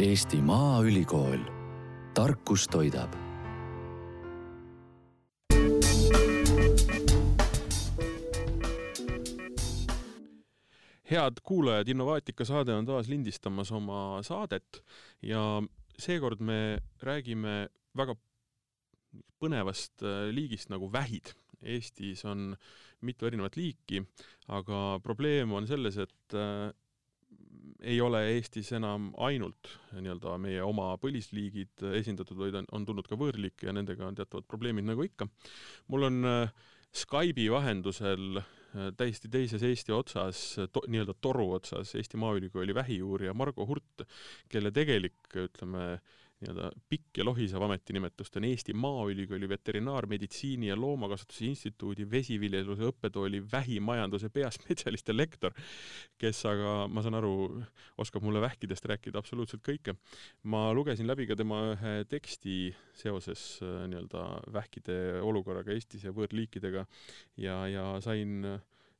Eesti Maaülikool, tarkus toidab head kuulajad, Innovaatika saade on taas lindistamas oma saadet ja seekord me räägime väga põnevast äh, liigist nagu vähid. Eestis on mitu erinevat liiki, aga probleem on selles, et äh, ei ole Eestis enam ainult nii-öelda meie oma põlisliigid esindatud, vaid on, on tulnud ka võõrliike ja nendega on teatavad probleemid nagu ikka. mul on äh, Skype'i vahendusel täiesti teises Eesti otsas to,, nii-öelda toru otsas Eesti Maaülikooli vähiuurija Margo Hurt, kelle tegelik, ütleme, nii-öelda pikk ja lohisev ametinimetus, ta on Eesti Maaülikooli Veterinaarmeditsiini ja Loomakasvatuse Instituudi vesiviljeluse õppetooli vähimajanduse peaspetsialist ja lektor, kes aga, ma saan aru, oskab mulle vähkidest rääkida absoluutselt kõike. ma lugesin läbi ka tema ühe teksti seoses äh, nii-öelda vähkide olukorraga Eestis ja võõrliikidega ja, ja sain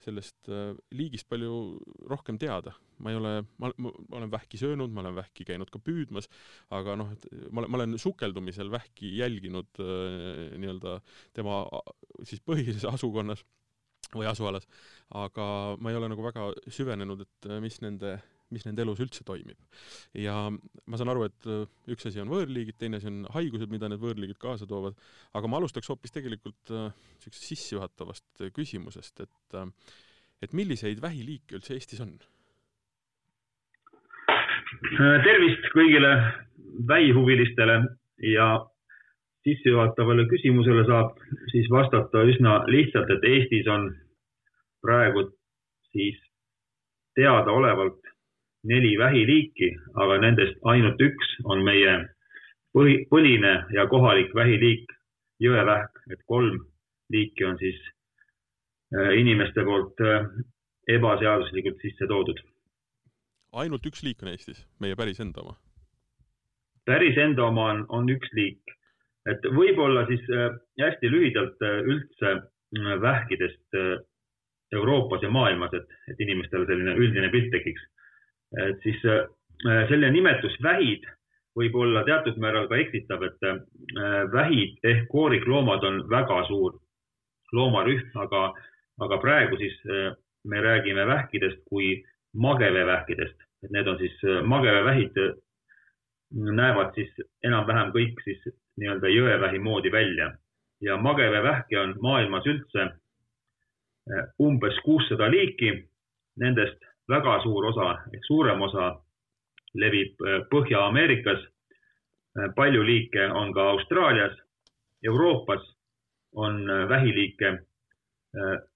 sellest äh, liigist palju rohkem teada. ma ei ole, ma, ma olen vähki söönud, ma olen vähki käinud ka püüdmas, aga noh, et ma, ma olen sukeldumisel vähki jälginud äh, nii-öelda tema siis põhilises asukonnas või asualas, aga ma ei ole nagu väga süvenenud, et äh, mis nende mis nende elus üldse toimib. ja ma saan aru, et äh, üks asi on võõrliigid, teine asi on haigused, mida need võõrliigid kaasa toovad, aga ma alustaks hoopis tegelikult niisugusest äh, sissejuhatavast äh, küsimusest, et et milliseid vähiliike üldse Eestis on? tervist kõigile vähihuvilistele ja sissejuhatavale küsimusele saab siis vastata üsna lihtsalt, et Eestis on praegu siis teadaolevalt neli vähiliiki, aga nendest ainult üks on meie põhi, põline ja kohalik vähiliik, jõevähk, et kolm liiki on siis äh, inimeste poolt äh, ebaseaduslikult sisse toodud. ainult üks liik on Eestis, meie päris enda oma? päris enda oma on, on üks liik, et võib-olla siis äh, hästi lühidalt üldse vähkidest Euroopas ja maailmas, et, et inimestele selline üldine pilt tekiks et siis äh, selline nimetus vähid võib olla teatud määral ka eksitav, et äh, vähid ehk koorikloomad on väga suur loomarühm, aga, aga praegu siis äh, me räägime vähkidest kui mageveevähkidest, et need on siis mageveevähid, näevad siis enam-vähem kõik siis nii-öelda jõevähi moodi välja ja mageveevähke on maailmas üldse umbes kuussada liiki. Nendest väga suur osa ehk suurem osa levib äh, Põhja-Ameerikas. Äh, palju liike on ka Austraalias. Euroopas on äh, vähiliike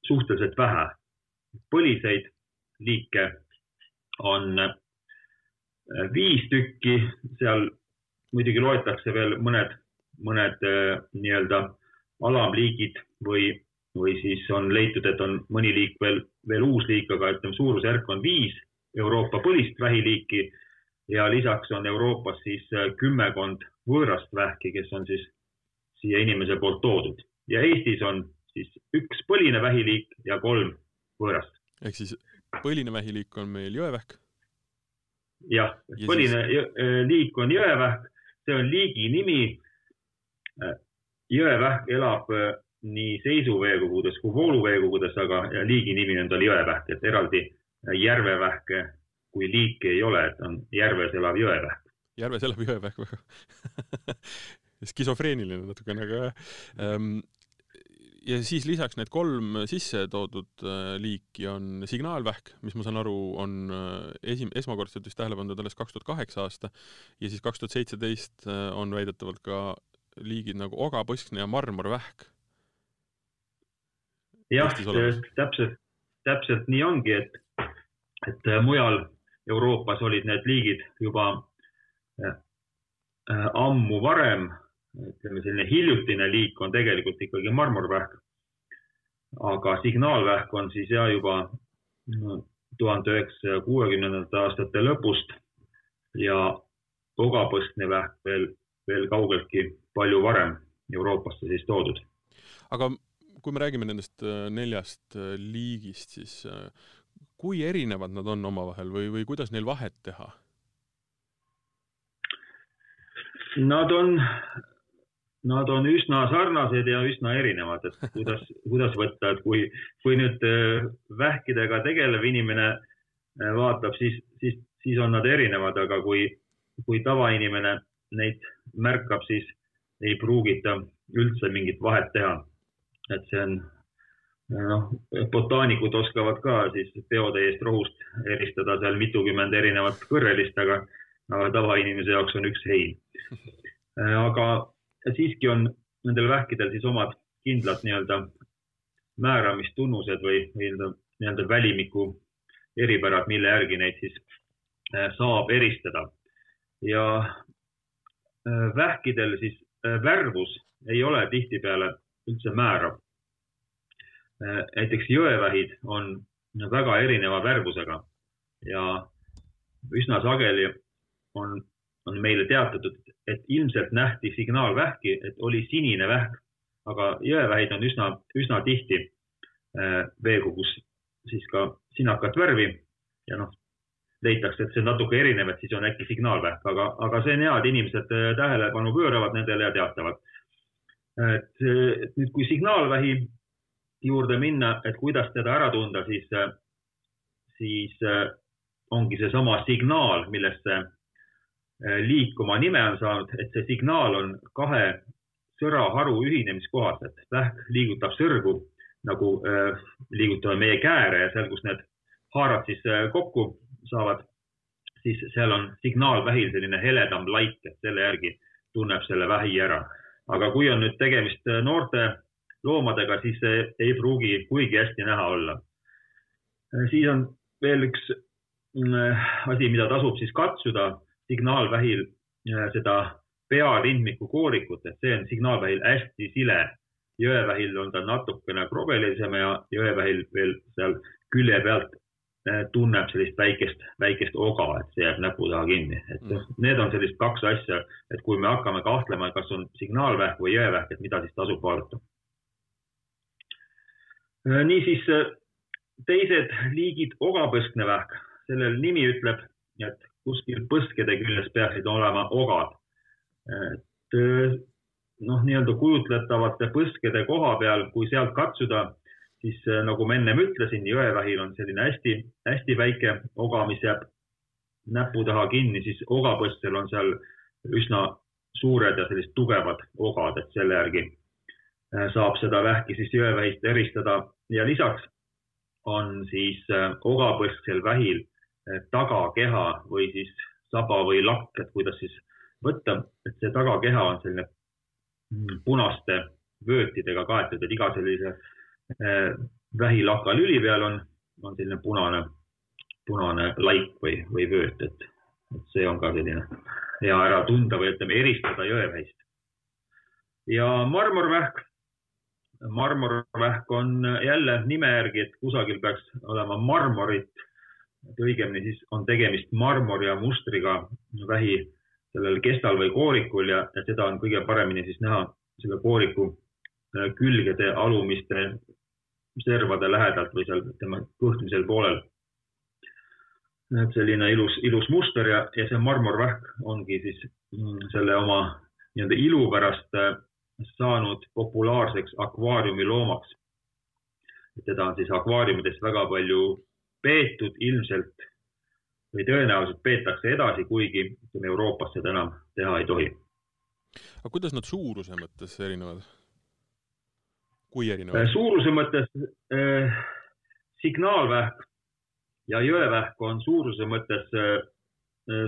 suhteliselt vähe. põliseid liike on viis tükki, seal muidugi loetakse veel mõned, mõned nii-öelda alamliigid või või siis on leitud, et on mõni liik veel, veel uus liik, aga ütleme, suurusjärk on viis Euroopa põlist vähiliiki ja lisaks on Euroopas siis äh, kümmekond võõrast vähki, kes on siis siia inimese poolt toodud ja Eestis on siis üks põline vähiliik ja kolm võõrast. ehk siis põline vähiliik on meil jõevähk? jah, põline siis... Äh, liik on jõevähk, see on liigi nimi. Äh, jõevähk elab nii seisuveekogudes kui vooluveekogudes, aga liigi nimi on tal jõevähk, et eraldi järvevähke kui liiki ei ole, et on järves elav jõevähk. järves elab jõevähk skisofreeniline natukene, aga ähm, ja siis lisaks need kolm sisse toodud äh, liiki on signaalvähk, mis ma saan aru, on äh, esim-, esmakordselt vist tähele pandud alles kaks tuhat kaheksa aasta. Ja siis kaks tuhat seitseteist äh, on väidetavalt ka liigid nagu ogapõskne ja marmorvähk jah, täpselt, täpselt nii ongi, et, et äh, mujal Euroopas olid need liigid juba äh, äh, ammu varem, ütleme selline hiljutine liik on tegelikult ikkagi marmorvähk. aga signaalvähk on siis ja juba tuhande üheksasaja kuuekümnendate aastate lõpust ja ogapõstne vähk veel, veel kaugeltki palju varem Euroopasse siis toodud. aga kui me räägime nendest äh, neljast äh, liigist, siis äh, kui erinevad nad on omavahel või, või kuidas neil vahet teha? Nad on, nad on üsna sarnased ja üsna erinevad, et kuidas, kuidas võtta, et kui, kui nüüd äh, vähkidega tegelev inimene vaatab, siis, siis, siis on nad erinevad, aga kui, kui tavainimene neid märkab, siis ei pruugita üldse mingit vahet teha. Et see on, noh, botaanikud oskavad ka siis peotäiest rohust eristada seal mitukümmend erinevat kõrrelist, aga, aga tavainimese jaoks on üks hein. aga siiski on nendel vähkidel siis omad kindlad nii-öelda määramistunnused või nii-öelda välimiku eripärad, mille järgi neid siis äh, saab eristada. ja äh, vähkidel siis äh, värvus ei ole tihtipeale üldse määrav. näiteks jõevähid on väga erineva värvusega ja üsna sageli on, on meile teatatud, et ilmselt nähti signaalvähki, et oli sinine vähk, aga jõevähid on üsna, üsna tihti äh, veekogus siis ka sinakat värvi ja noh, leitakse, et see on natuke erinev, et siis on äkki signaalvähk, aga, aga see on hea, et inimesed äh, tähelepanu pööravad nendele ja teatavad et nüüd, kui signaalvähi juurde minna, et kuidas teda ära tunda, siis, siis ongi seesama signaal, millest see äh, liik oma nime on saanud, et see signaal on kahe sõraharu ühinemiskohas, et vähk liigutab sõrgu nagu äh, liigutame meie kääre ja seal, kus need haarad siis äh, kokku saavad, siis seal on signaalvähil selline heledam laik, et selle järgi tunneb selle vähi ära aga kui on nüüd tegemist äh, noorte loomadega, siis see ei pruugi kuigi hästi näha olla. Äh, siis on veel üks mm, asi, mida tasub siis katsuda signaalvähil äh, seda pearindmiku koorikut, et see on signaalvähil hästi sile. jõevähil on ta natukene krobelisem ja jõevähil veel seal külje pealt tunneb sellist väikest, väikest oga, et see jääb näpu taha kinni, et mm. need on sellised kaks asja, et kui me hakkame kahtlema, kas on signaalvähk või jõevähk, et mida siis tasub vaadata. Eh, niisiis eh, teised liigid ogapõskne vähk, sellel nimi ütleb, et kuskil põskede küljes peaksid olema ogad. et noh, nii-öelda kujutletavate põskede koha peal, kui sealt katsuda siis äh, nagu ma ennem ütlesin, jõevähil on selline hästi-hästi väike oga, mis jääb näpu taha kinni, siis ogapõstel on seal üsna suured ja sellised tugevad ogad, et selle järgi äh, saab seda vähki siis jõevähist eristada. Ja lisaks on siis äh, ogapõstsel vähil tagakeha või siis saba või lakk, et kuidas siis võtta, et see tagakeha on selline mm, punaste vöötidega kaetud, et iga sellise vähilaka lüli peal on, on selline punane, punane laik või, või vööt, et, et see on ka selline hea ära tunda või ütleme, eristada jõevähist. ja marmorvähk, marmorvähk on jälle nime järgi, et kusagil peaks olema marmorit, et õigemini siis on tegemist marmori ja mustriga vähi sellel kestal või koorikul ja, ja seda on kõige paremini siis näha selle kooriku äh, külgede alumiste servade lähedalt või seal tema kõhtmisel poolel. et selline ilus, ilus muster ja, ja see marmorvähk ongi siis mm, selle oma nii-öelda ilu pärast äh, saanud populaarseks akvaariumiloomaks. teda on siis akvaariumides väga palju peetud, ilmselt või tõenäoliselt peetakse edasi, kuigi ütleme Euroopas seda enam teha ei tohi. aga kuidas nad suuruse mõttes erinevad? Kui erinevad? Äh, suuruse mõttes äh, signaalvähk ja jõevähk on suuruse mõttes äh,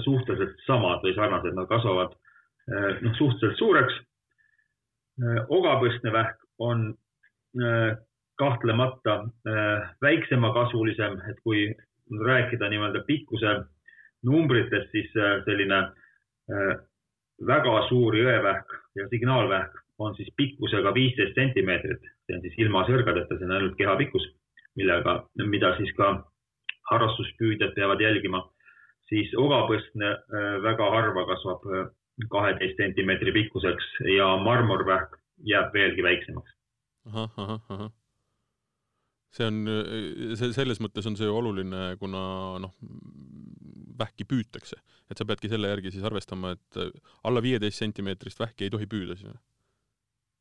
suhteliselt samad või sarnased, nad kasvavad äh, noh, suhteliselt suureks äh,. ogapõstne vähk on äh, kahtlemata äh, väiksemakasvulisem, et kui rääkida nii-öelda pikkuse numbritest, siis äh, selline äh, väga suur jõevähk ja signaalvähk on siis pikkusega viisteist sentimeetrit, see on siis ilma sõrgadeta, see on ainult keha pikkus, millega, mida siis ka harrastuspüüdjad peavad jälgima, siis ogapõstne äh, väga harva kasvab äh, kaheteist sentimeetri pikkuseks ja marmorvähk jääb veelgi väiksemaks. see on, see selles mõttes on see oluline, kuna noh, vähki püütakse. et sa peadki selle järgi siis arvestama, et alla viieteist sentimeetrist vähki ei tohi püüda siis või?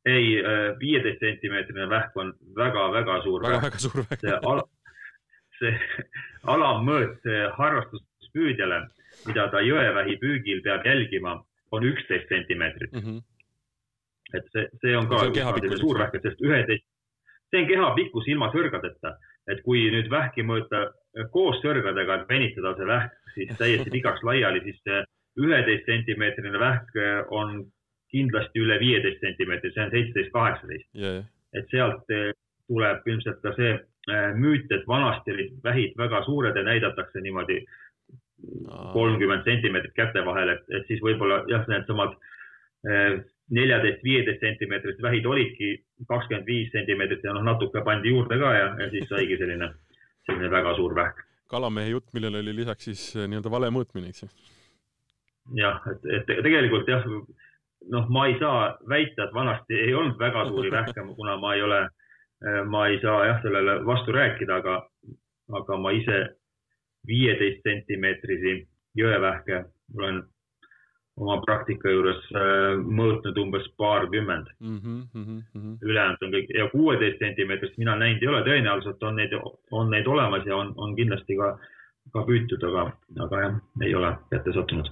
Ei, viieteist sentimeetrine vähk on väga-väga suur väga, vähk. väga suur vähk. see ala, see alammõõt harrastuspüüdjale, mida ta jõevähi püügil peab jälgima, on üksteist sentimeetrit mm. -hmm. et see, see on ka see on suur vähk, sest üheteist, see on keha pikkus ilma sõrgadeta, et kui nüüd vähki mõõta koos sõrgadega, et venitada see vähk siis täiesti pikaks laiali, siis see üheteist sentimeetrine vähk on kindlasti üle viieteist sentimeetri, see on seitseteist, kaheksateist et sealt eh, tuleb ilmselt ka see eh, müüt, et vanasti olid vähid väga suured ja näidatakse niimoodi kolmkümmend sentimeetrit käte vahel, et, et siis võib-olla jah, needsamad eh, neljateist, viieteist sentimeetrised vähid olidki kakskümmend viis sentimeetrit ja noh, natuke pandi juurde ka ja, ja siis saigi selline, selline väga suur vähk. kalamehe jutt, millel oli lisaks siis nii-öelda vale mõõtmine, eks ju? jah, et, et tegelikult jah, noh, ma ei saa väita, et vanasti ei olnud väga suuri vähke, kuna ma ei ole, ma ei saa jah, sellele vastu rääkida, aga, aga ma ise viieteist sentimeetrisi jõevähke olen oma praktika juures äh, mõõtnud umbes paarkümmend mm. -hmm, mm -hmm. ülejäänud on kõik ja kuueteist sentimeetrist mina näinud ei ole, tõenäoliselt on neid, on neid olemas ja on, on kindlasti ka, ka püütud, aga, aga jah, ei ole kätte sattunud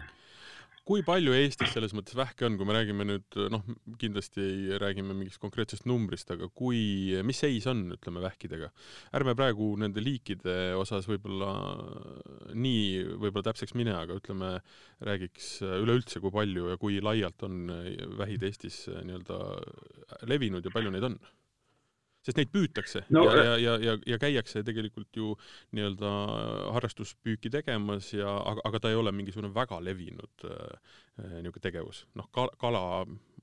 kui palju Eestis selles mõttes vähki on, kui me räägime nüüd noh, kindlasti ei räägime mingist konkreetsest numbrist, aga kui, mis seis on, ütleme, vähkidega? ärme praegu nende liikide osas võib-olla nii võib-olla täpseks mine, aga ütleme, räägiks üleüldse, kui palju ja kui laialt on vähid Eestis nii-öelda levinud ja palju neid on? Sest neid püütakse no, ja, ja, ja, ja, ja käiakse tegelikult ju nii-öelda harrastuspüüki tegemas ja aga, aga ta ei ole mingisugune väga levinud äh, niisugune tegevus. noh, kala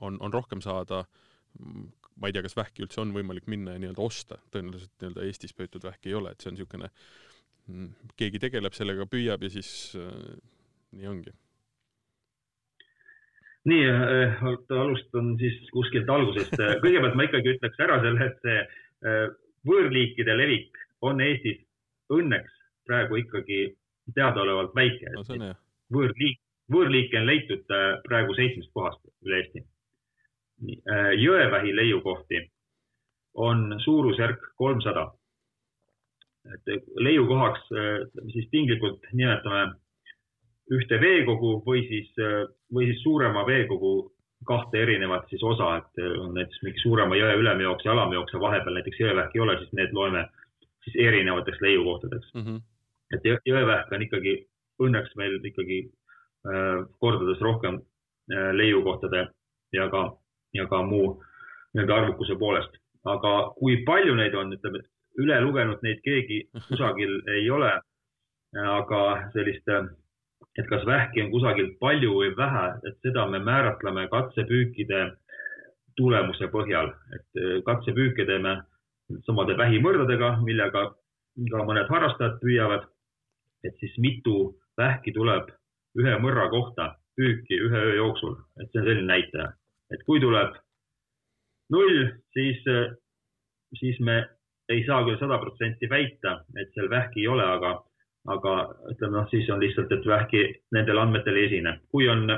on, on rohkem saada, ma ei tea, kas vähki üldse on võimalik minna ja nii-öelda osta, tõenäoliselt nii-öelda Eestis püütud vähki ei ole, et see on niisugune, mm, keegi tegeleb sellega, püüab ja siis äh, nii ongi nii äh,, alustan siis kuskilt algusest. kõigepealt ma ikkagi ütleks ära selle, et see äh, võõrliikide levik on Eestis õnneks praegu ikkagi teadaolevalt väike no,. võõrliik, võõrliike on leitud äh, praegu seitsmest kohast üle Eesti. Äh, jõevähi leiukohti on suurusjärk kolmsada. et leiukohaks siis tinglikult nimetame ühte veekogu või siis, või siis suurema veekogu kahte erinevat siis osa, et on näiteks mingi suurema jõe ülemjooks ja alamjooks ja vahepeal näiteks jõevähk ei ole, siis need loeme siis erinevateks leiukohtadeks mm. -hmm. et jõevähk on ikkagi õnneks meil ikkagi äh, kordades rohkem äh, leiukohtade ja ka, ja ka muu nii-öelda arvukuse poolest. aga kui palju neid on, ütleme üle lugenud neid keegi kusagil ei ole. aga sellist äh, et kas vähki on kusagilt palju või vähe, et seda me määratleme katsepüükide tulemuse põhjal, et äh, katsepüüke teeme samade vähimõrdadega, millega ka mõned harrastajad püüavad. et siis mitu vähki tuleb ühe mõrra kohta püüki ühe öö jooksul, et see on selline näitaja, et kui tuleb null, siis, äh, siis me ei saa küll sada protsenti väita, et seal vähki ei ole, aga aga ütleme noh, siis on lihtsalt, et vähki nendel andmetel ei esine. kui on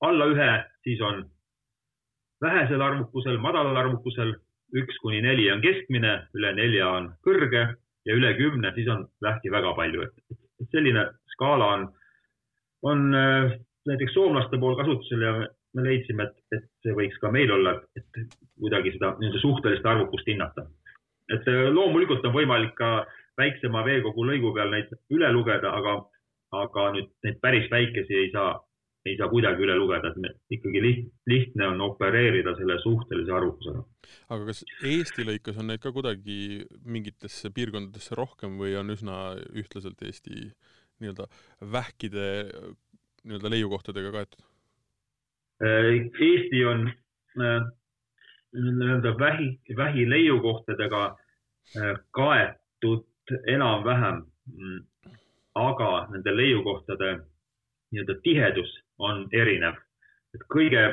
alla ühe, siis on vähesel arvukusel, madalal arvukusel, üks kuni neli on keskmine, üle nelja on kõrge ja üle kümne, siis on vähki väga palju, et selline skaala on, on äh, näiteks soomlaste pool kasutusel ja me leidsime, et, et see võiks ka meil olla, et kuidagi seda nii-öelda suhtelist arvukust hinnata. et äh, loomulikult on võimalik ka äh, väiksema veekogu lõigu peal neid üle lugeda, aga, aga nüüd neid päris väikesi ei saa, ei saa kuidagi üle lugeda, et me, ikkagi liht, lihtne on opereerida selle suhtelise arvukusega. aga kas Eesti lõikes on neid ka kuidagi mingitesse piirkondadesse rohkem või on üsna ühtlaselt Eesti nii-öelda vähkide nii-öelda leiukohtadega kaetud? Eesti on äh, nii-öelda vähi, vähi leiukohtadega äh, kaetud enam-vähem, mm, aga nende leiukohtade nii-öelda tihedus on erinev. et kõige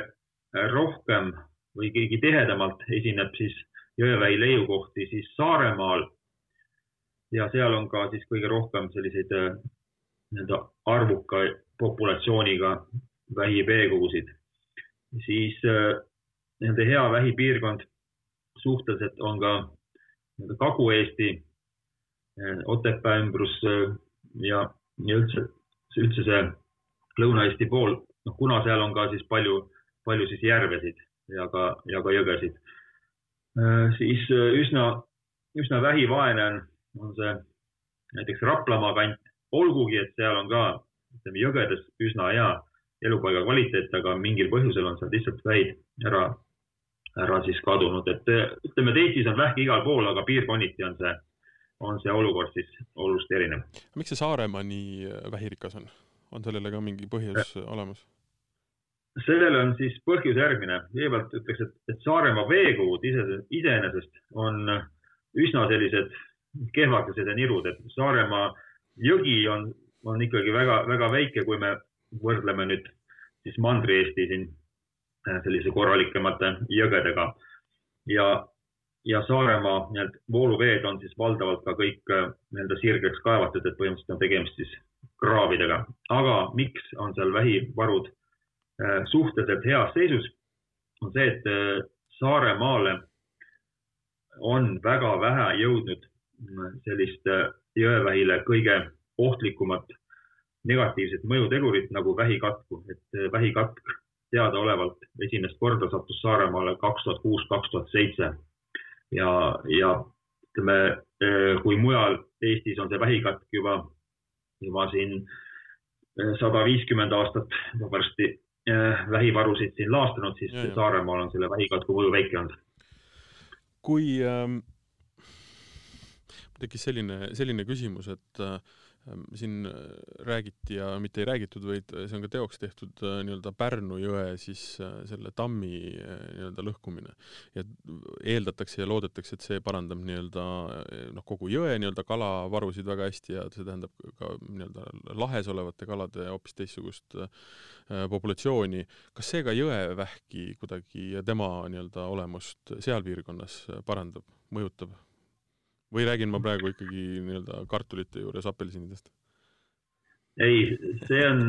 rohkem või kõige tihedamalt esineb siis jõeväi leiukohti siis Saaremaal. ja seal on ka siis kõige rohkem selliseid nii-öelda arvuka populatsiooniga vähiveekogusid, siis nende hea vähipiirkond suhteliselt on ka nii-öelda Kagu-Eesti, Otepää ümbrus ja, ja üldse, üldse see Lõuna-Eesti pool, noh, kuna seal on ka siis palju, palju siis järvesid ja ka, ja ka jõgesid, siis üsna, üsna vähivaene on, on see näiteks Raplamaa kant, olgugi et seal on ka ütleme jõgedes üsna hea elupaiga kvaliteet, aga mingil põhjusel on sealt lihtsalt väid ära, ära siis kadunud, et ütleme, et Eestis on vähki igal pool, aga piirkonniti on see, on see olukord siis oluliselt erinev. miks see Saaremaa nii vähirikas on? on sellele ka mingi põhjus ja. olemas? sellele on siis põhjus järgmine. kõigepealt ütleks, et, et Saaremaa veekogud ise, iseenesest on üsna sellised kehvakesed ja nirud, et Saaremaa jõgi on, on ikkagi väga-väga väike, kui me võrdleme nüüd siis Mandri-Eesti siin äh, sellise korralikemate jõgedega ja, ja Saaremaa nii-öelda vooluveed on siis valdavalt ka kõik äh, nii-öelda sirgeks kaevatud, et põhimõtteliselt on tegemist siis kraavidega. aga miks on seal vähivarud äh, suhteliselt heas seisus, on see, et Saaremaale on väga vähe jõudnud sellist äh, jõevähile kõige ohtlikumat negatiivset mõjutegurit nagu vähikatku, et äh, vähikatk teadaolevalt esimest korda sattus Saaremaale kaks tuhat kuus, kaks tuhat seitse ja, ja ütleme, äh, kui mujal Eestis on see vähikatk juba, juba siin sada viiskümmend aastat varsti vähivarusid siin laastunud, siis ja, ja. Saaremaal on selle vähikatku mõju väike olnud. kui ähm tekkis selline, selline küsimus, et äh, siin räägiti ja mitte ei räägitud, vaid see on ka teoks tehtud äh, nii-öelda Pärnu jõe siis äh, selle tammi äh, nii-öelda lõhkumine. ja eeldatakse ja loodetakse, et see parandab nii-öelda noh, kogu jõe nii-öelda kalavarusid väga hästi ja see tähendab ka nii-öelda lahes olevate kalade hoopis teistsugust populatsiooni. kas see ka jõevähki kuidagi ja tema nii-öelda olemust seal piirkonnas parandab, mõjutab? Või räägin ma praegu ikkagi nii-öelda kartulite juures apelsinidest? ei, see on,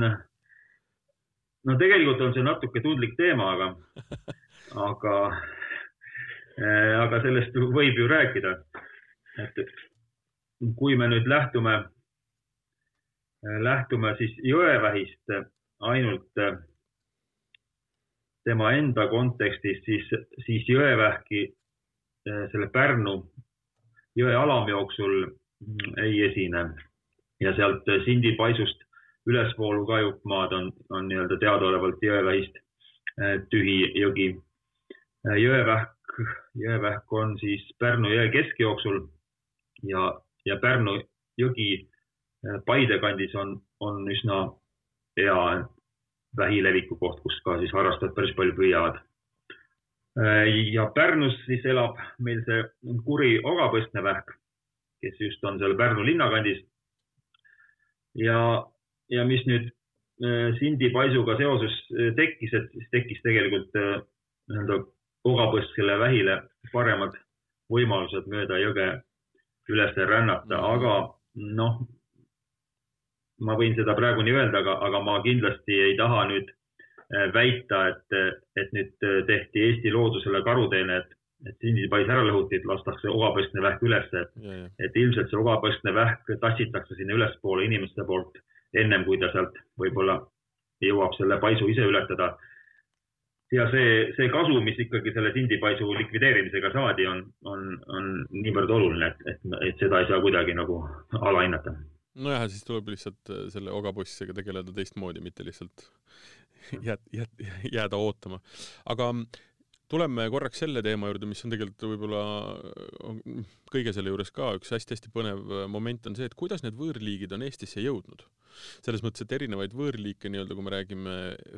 no tegelikult on see natuke tundlik teema, aga, aga, aga sellest võib ju rääkida. et kui me nüüd lähtume, äh, lähtume siis jõevähist ainult tema enda kontekstis, siis, siis jõevähki selle Pärnu jõe alamjooksul mm, ei esine ja sealt Sindi paisust ülesvoolu kajupmaad on, on nii-öelda teadaolevalt jõevähist äh, tühi jõgi. Äh, jõevähk, jõevähk on siis Pärnu jõe keskjooksul ja, ja Pärnu jõgi äh, Paide kandis on, on üsna hea vähileviku koht, kus ka siis harrastajad päris palju püüavad Äh, ja Pärnus siis elab meil see kuri ogapõstnevähk, kes just on seal Pärnu linnakandis. ja, ja mis nüüd äh, Sindi paisuga seoses äh, tekkis, et siis tekkis tegelikult nii-öelda ogapõstkele vähile paremad võimalused mööda jõge üles rännata, aga noh, ma võin seda praegu nii öelda, aga, aga ma kindlasti ei taha nüüd Äh, väita, et, et nüüd äh, tehti Eesti loodusele karuteene, et, et sindipais ära lõhuti, et lastakse ogapõskne vähk ülesse, et, et ilmselt see ogapõskne vähk tassitakse sinna ülespoole inimeste poolt ennem kui ta sealt võib-olla jõuab selle paisu ise ületada. ja see, see kasu, mis ikkagi selle sindipaisu likvideerimisega saadi, on, on, on niivõrd oluline, et, et, et seda ei saa kuidagi nagu alahinnata nojah, siis tuleb lihtsalt äh, selle ogapossiga tegeleda teistmoodi, mitte lihtsalt jääd, jääd, jääda ootama. aga tuleme korraks selle teema juurde, mis on tegelikult võib-olla kõige selle juures ka üks hästi-hästi põnev moment on see, et kuidas need võõrliigid on Eestisse jõudnud selles mõttes, et erinevaid võõrliike nii-öelda, kui me räägime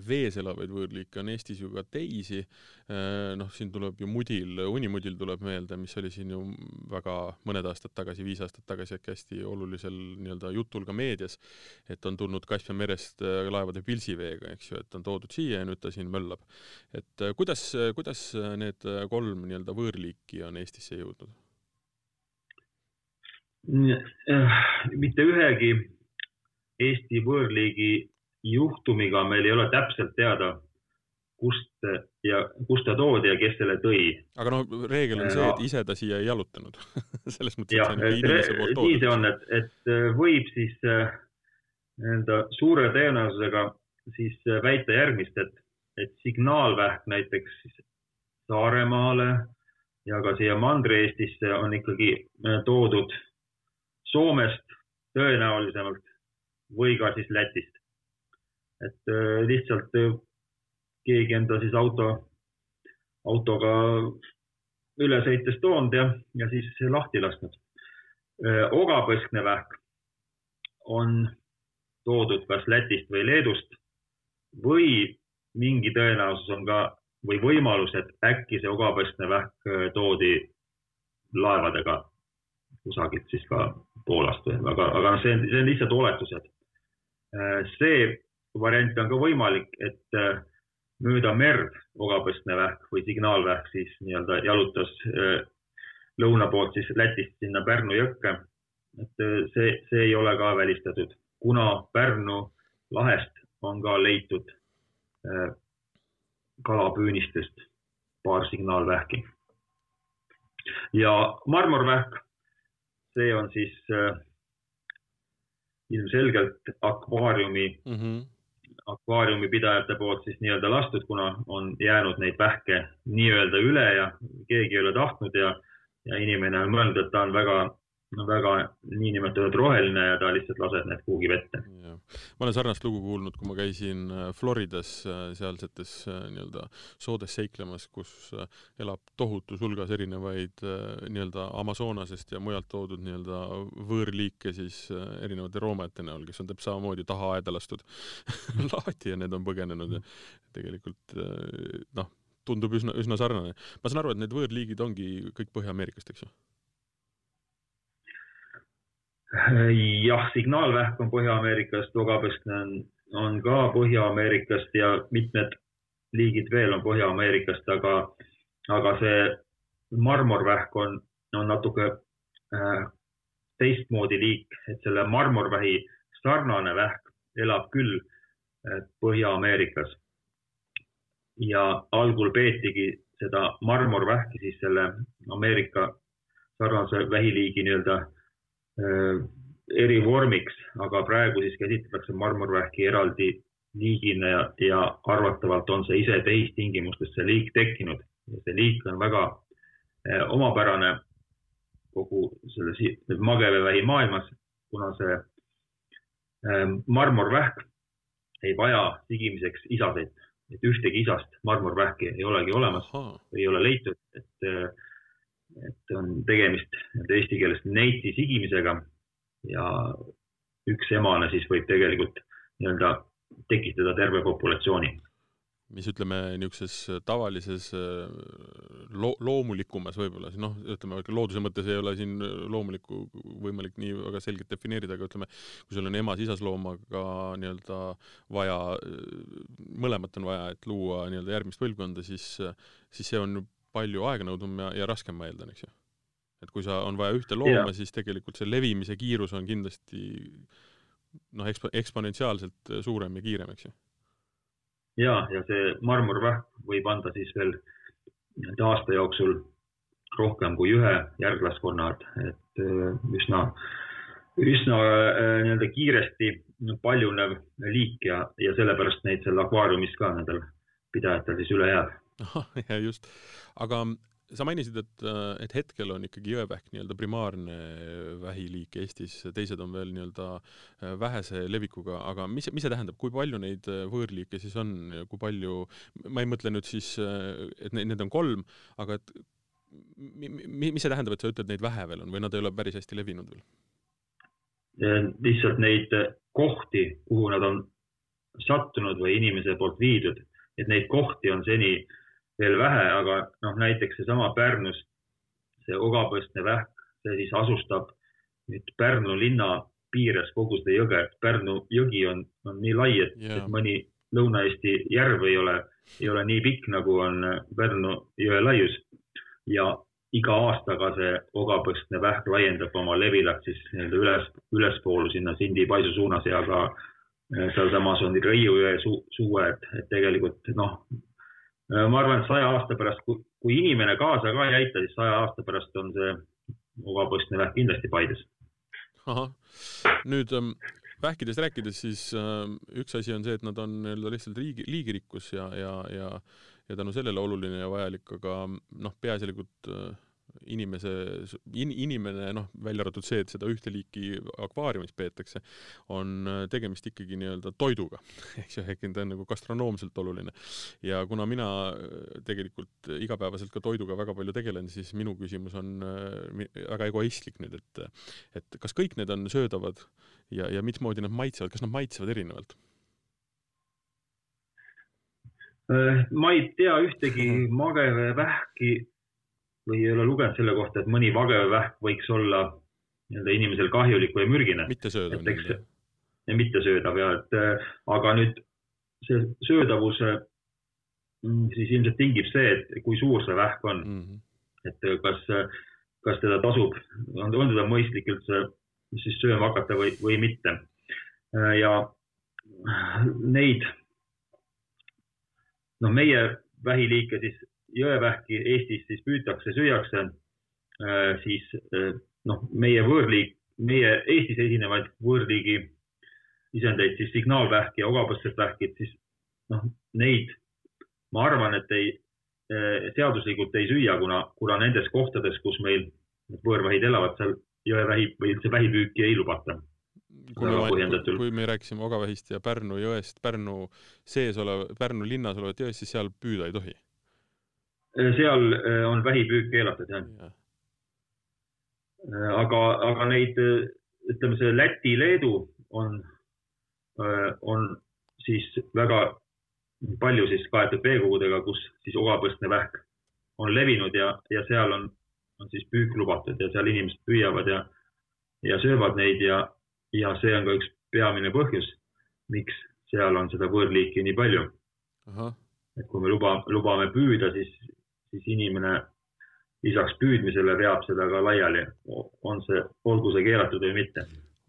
vees elavaid võõrliike, on Eestis ju ka teisi. Äh, noh, siin tuleb ju mudil, unimudil tuleb meelde, mis oli siin ju väga mõned aastad tagasi, viis aastat tagasi äkki hästi olulisel nii-öelda jutul ka meedias, et on tulnud Kaspia merest äh, laevade pilsiveega, eks ju, et on toodud siia ja nüüd ta siin möllab. et äh, kuidas, kuidas need kolm nii-öelda võõrliiki on Eestisse jõudnud? mitte ühegi Eesti võõrliigi juhtumiga meil ei ole täpselt teada, kust ja kust ta toodi ja kes selle tõi. aga noh, reegel on see, et ise ta siia ei jalutanud selles mõttes, et see on ikka inimese poolt toodud. nii see on, et, et võib siis nii-öelda suure tõenäosusega siis väita järgmist, et, et signaalvähk näiteks Saaremaale ja ka siia Mandri-Eestisse on ikkagi toodud Soomest tõenäolisemalt või ka siis Lätist. et äh, lihtsalt äh, keegi enda siis auto, autoga üle sõites toonud ja, ja siis lahti lasknud. Äh, ogapõskne vähk on toodud kas Lätist või Leedust või mingi tõenäosus on ka või võimalus, et äkki see ogapõskne vähk toodi laevadega kusagilt siis ka Poolast või, aga, aga see on, see on lihtsalt oletused. Äh, see variant on ka võimalik, et äh, mööda merd ogapõstne vähk või signaalvähk siis nii-öelda jalutas äh, lõuna poolt siis Lätist sinna Pärnu jõkke. et see, see ei ole ka välistatud, kuna Pärnu lahest on ka leitud kalapüünistest paar signaalvähki. ja marmorvähk see on siis ilmselgelt akvaariumi mm, -hmm. akvaariumipidajate poolt siis nii-öelda lastud, kuna on jäänud neid vähke nii-öelda üle ja keegi ei ole tahtnud ja, ja inimene on mõelnud, et ta on väga väga niinimetatud roheline ja ta lihtsalt laseb need kuhugi vette. ma olen sarnast lugu kuulnud, kui ma käisin äh, Floridas äh, sealsetes äh, nii-öelda soodes seiklemas, kus elab tohutus hulgas erinevaid nii-öelda Amazonasest ja mujalt toodud nii-öelda võõrliike siis erinevate roomajate näol, kes on täpselt samamoodi taha aeda lastud lahti ja need on põgenenud ja tegelikult noh, tundub üsna, üsna sarnane. ma saan aru, et need võõrliigid ongi kõik Põhja-Ameerikast, eks ju? jah, signaalvähk on Põhja-Ameerikast, ogapõskne on, on ka Põhja-Ameerikast ja mitmed liigid veel on Põhja-Ameerikast, aga, aga see marmorvähk on, on natuke äh, teistmoodi liik, et selle marmorvähi sarnane vähk elab küll äh, Põhja-Ameerikas. ja algul peetigi seda marmorvähki siis selle Ameerika sarnase vähiliigi nii-öelda Äh, eri vormiks, aga praegu siis käsitletakse marmorvähki eraldi liigina ja, ja arvatavalt on see ise tehistingimustes see liik tekkinud. Ja see liik on väga eh, omapärane kogu selles mageveevähi maailmas, kuna see eh, marmorvähk ei vaja sigimiseks isaseid, et ühtegi isast marmorvähki ei olegi olemas, ei ole leitud, et eh, et on tegemist eesti keeles neiti sigimisega ja üks emane siis võib tegelikult nii-öelda tekitada terve populatsiooni. mis ütleme, niisuguses tavalises lo-, loomulikumas võib-olla, noh, ütleme looduse mõttes ei ole siin loomulikku võimalik nii väga selgelt defineerida, aga ütleme, kui sul on emas-isasloomaga nii-öelda vaja, mõlemat on vaja, et luua nii-öelda järgmist põlvkonda, siis, siis see on palju aeganõudvam ja, ja raskem, ma eeldan, eks ju? et kui sa, on vaja ühte looma, siis tegelikult see levimise kiirus on kindlasti noh, ekspo-, eksponentsiaalselt suurem ja kiirem, eks ju? ja, ja see marmorvähk võib anda siis veel nii-öelda aasta jooksul rohkem kui ühe järglaskonna, et äh, üsna, üsna äh, nii-öelda kiiresti paljunev liik ja, ja sellepärast neid seal akvaariumis ka nendel pidajatel siis üle jääb ja just, aga sa mainisid, et, et hetkel on ikkagi jõevähk nii-öelda primaarne vähiliik Eestis, teised on veel nii-öelda äh, vähese levikuga, aga mis, mis see tähendab, kui palju neid äh, võõrliike siis on ja kui palju, ma ei mõtle nüüd siis, äh, et neid, need on kolm, aga et mi, mis see tähendab, et sa ütled, neid vähe veel on või nad ei ole päris hästi levinud veel? lihtsalt neid kohti, kuhu nad on sattunud või inimese poolt viidud, et neid kohti on seni äh, veel vähe, aga noh, näiteks seesama Pärnus, see Ogapõstne vähk, see siis asustab nüüd Pärnu linna piires kogu seda jõge, et Pärnu jõgi on, on nii lai, et yeah., mõni Lõuna-Eesti järv ei ole, ei ole nii pikk, nagu on Pärnu jõe laius. ja, iga aastaga see ogapõstne vähk laiendab oma levilat siis nii-öelda üles, ülespoolu sinna Sindi paisu suunas ja ka äh, sealsamas on Rõiu jõe su, suue, et, et tegelikult noh, ma arvan, et saja aasta pärast, kui inimene kaasa ka ei aita, siis saja aasta pärast on see ogapõstne vähk kindlasti Paides. ahah, nüüd ähm, vähkidest rääkides, siis äh, üks asi on see, et nad on nii-öelda lihtsalt riigi, liigirikkus ja, ja, ja ja tänu sellele oluline ja vajalik, aga noh, peaasjalikult äh, inimese in,, inimene noh, välja arvatud see, et seda ühte liiki akvaariumis peetakse, on äh, tegemist ikkagi nii-öelda toiduga, eks ju, ehk ta on nagu gastronoomselt oluline. ja kuna mina äh, tegelikult igapäevaselt ka toiduga väga palju tegelen, siis minu küsimus on väga egoistlik nüüd, et et kas kõik need on söödavad ja, ja mismoodi nad maitsevad, kas nad maitsevad erinevalt? Äh, ma ei tea ühtegi magevähki või ei ole lugenud selle kohta, et mõni magevähk võiks olla nii-öelda inimesel kahjulik või mürgine. mittesöödav. mittesöödav ja et äh, aga nüüd see söödavuse mm, siis ilmselt tingib see, et kui suur see vähk on mm. -hmm. et äh, kas, kas teda tasub, on, on teda mõistlik üldse siis sööma hakata või, või mitte. ja neid noh, meie vähiliike siis jõevähki Eestis siis püütakse, süüakse, äh, siis äh, noh, meie võõrliik, meie Eestis esinevaid võõrliigi isendeid, siis signaalvähk ja ogapõstsed vähkid, siis noh, neid ma arvan, et ei, äh, seaduslikult ei süüa, kuna, kuna nendes kohtades, kus meil võõrvähid elavad, seal jõevähi või üldse vähipüüki ei lubata kui me, kui me rääkisime Ogavähist ja Pärnu jõest, Pärnu sees olev, Pärnu linnas olevat jõest, siis seal püüda ei tohi? Seal äh, on vähipüük keelatud, jah. Ja.. Äh, aga, aga neid, äh, ütleme, see Läti-Leedu on, on siis väga palju siis kaetud veekogudega, kus siis ogapõstne vähk on levinud ja, ja seal on, on siis püük lubatud ja seal inimesed püüavad ja, ja söövad neid ja, ja see on ka üks peamine põhjus, miks seal on seda võõrliiki nii palju. et kui me luba, lubame püüda, siis, siis inimene lisaks püüdmisele veab seda ka laiali, on see, olgu see keelatud või mitte.